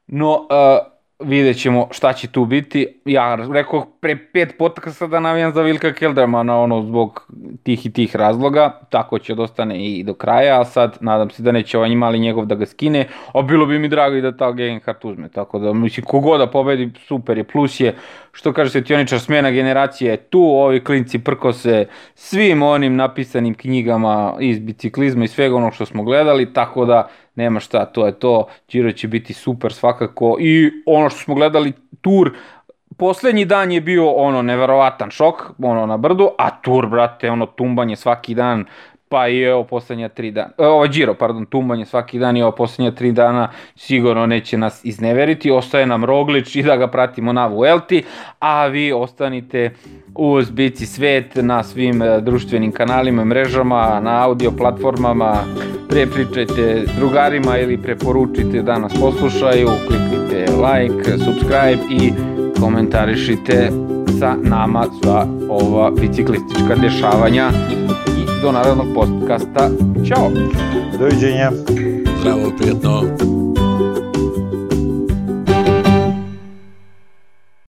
no uh, vidjet ćemo šta će tu biti. Ja rekao pre pet podcasta da navijam za Vilka Keldermana ono, zbog tih i tih razloga, tako će da ostane i do kraja, a sad nadam se da neće ovaj mali njegov da ga skine, a bilo bi mi drago i da ta Gegenhardt uzme, tako da mislim kogoda pobedi super je, plus je, što kaže svetioničar, smjena generacije je tu, ovi klinci prkose svim onim napisanim knjigama iz biciklizma i svega onog što smo gledali, tako da nema šta, to je to, Giro će biti super svakako. I ono što smo gledali, tur, poslednji dan je bio ono neverovatan šok, ono na brdu, a tur, brate, ono tumbanje svaki dan, pa i evo poslednja tri dana, e, ovo Giro, pardon, tumbanje svaki dan i ovo poslednja tri dana sigurno neće nas izneveriti, ostaje nam Roglič i da ga pratimo na Vuelti, a vi ostanite uz Bici Svet na svim e, društvenim kanalima, mrežama, na audio platformama, prepričajte drugarima ili preporučite da nas poslušaju, kliknite like, subscribe i komentarišite sa nama sva ova biciklistička dešavanja do narodnog podcasta. Ćao! Doviđenja! Zdravo, prijatno!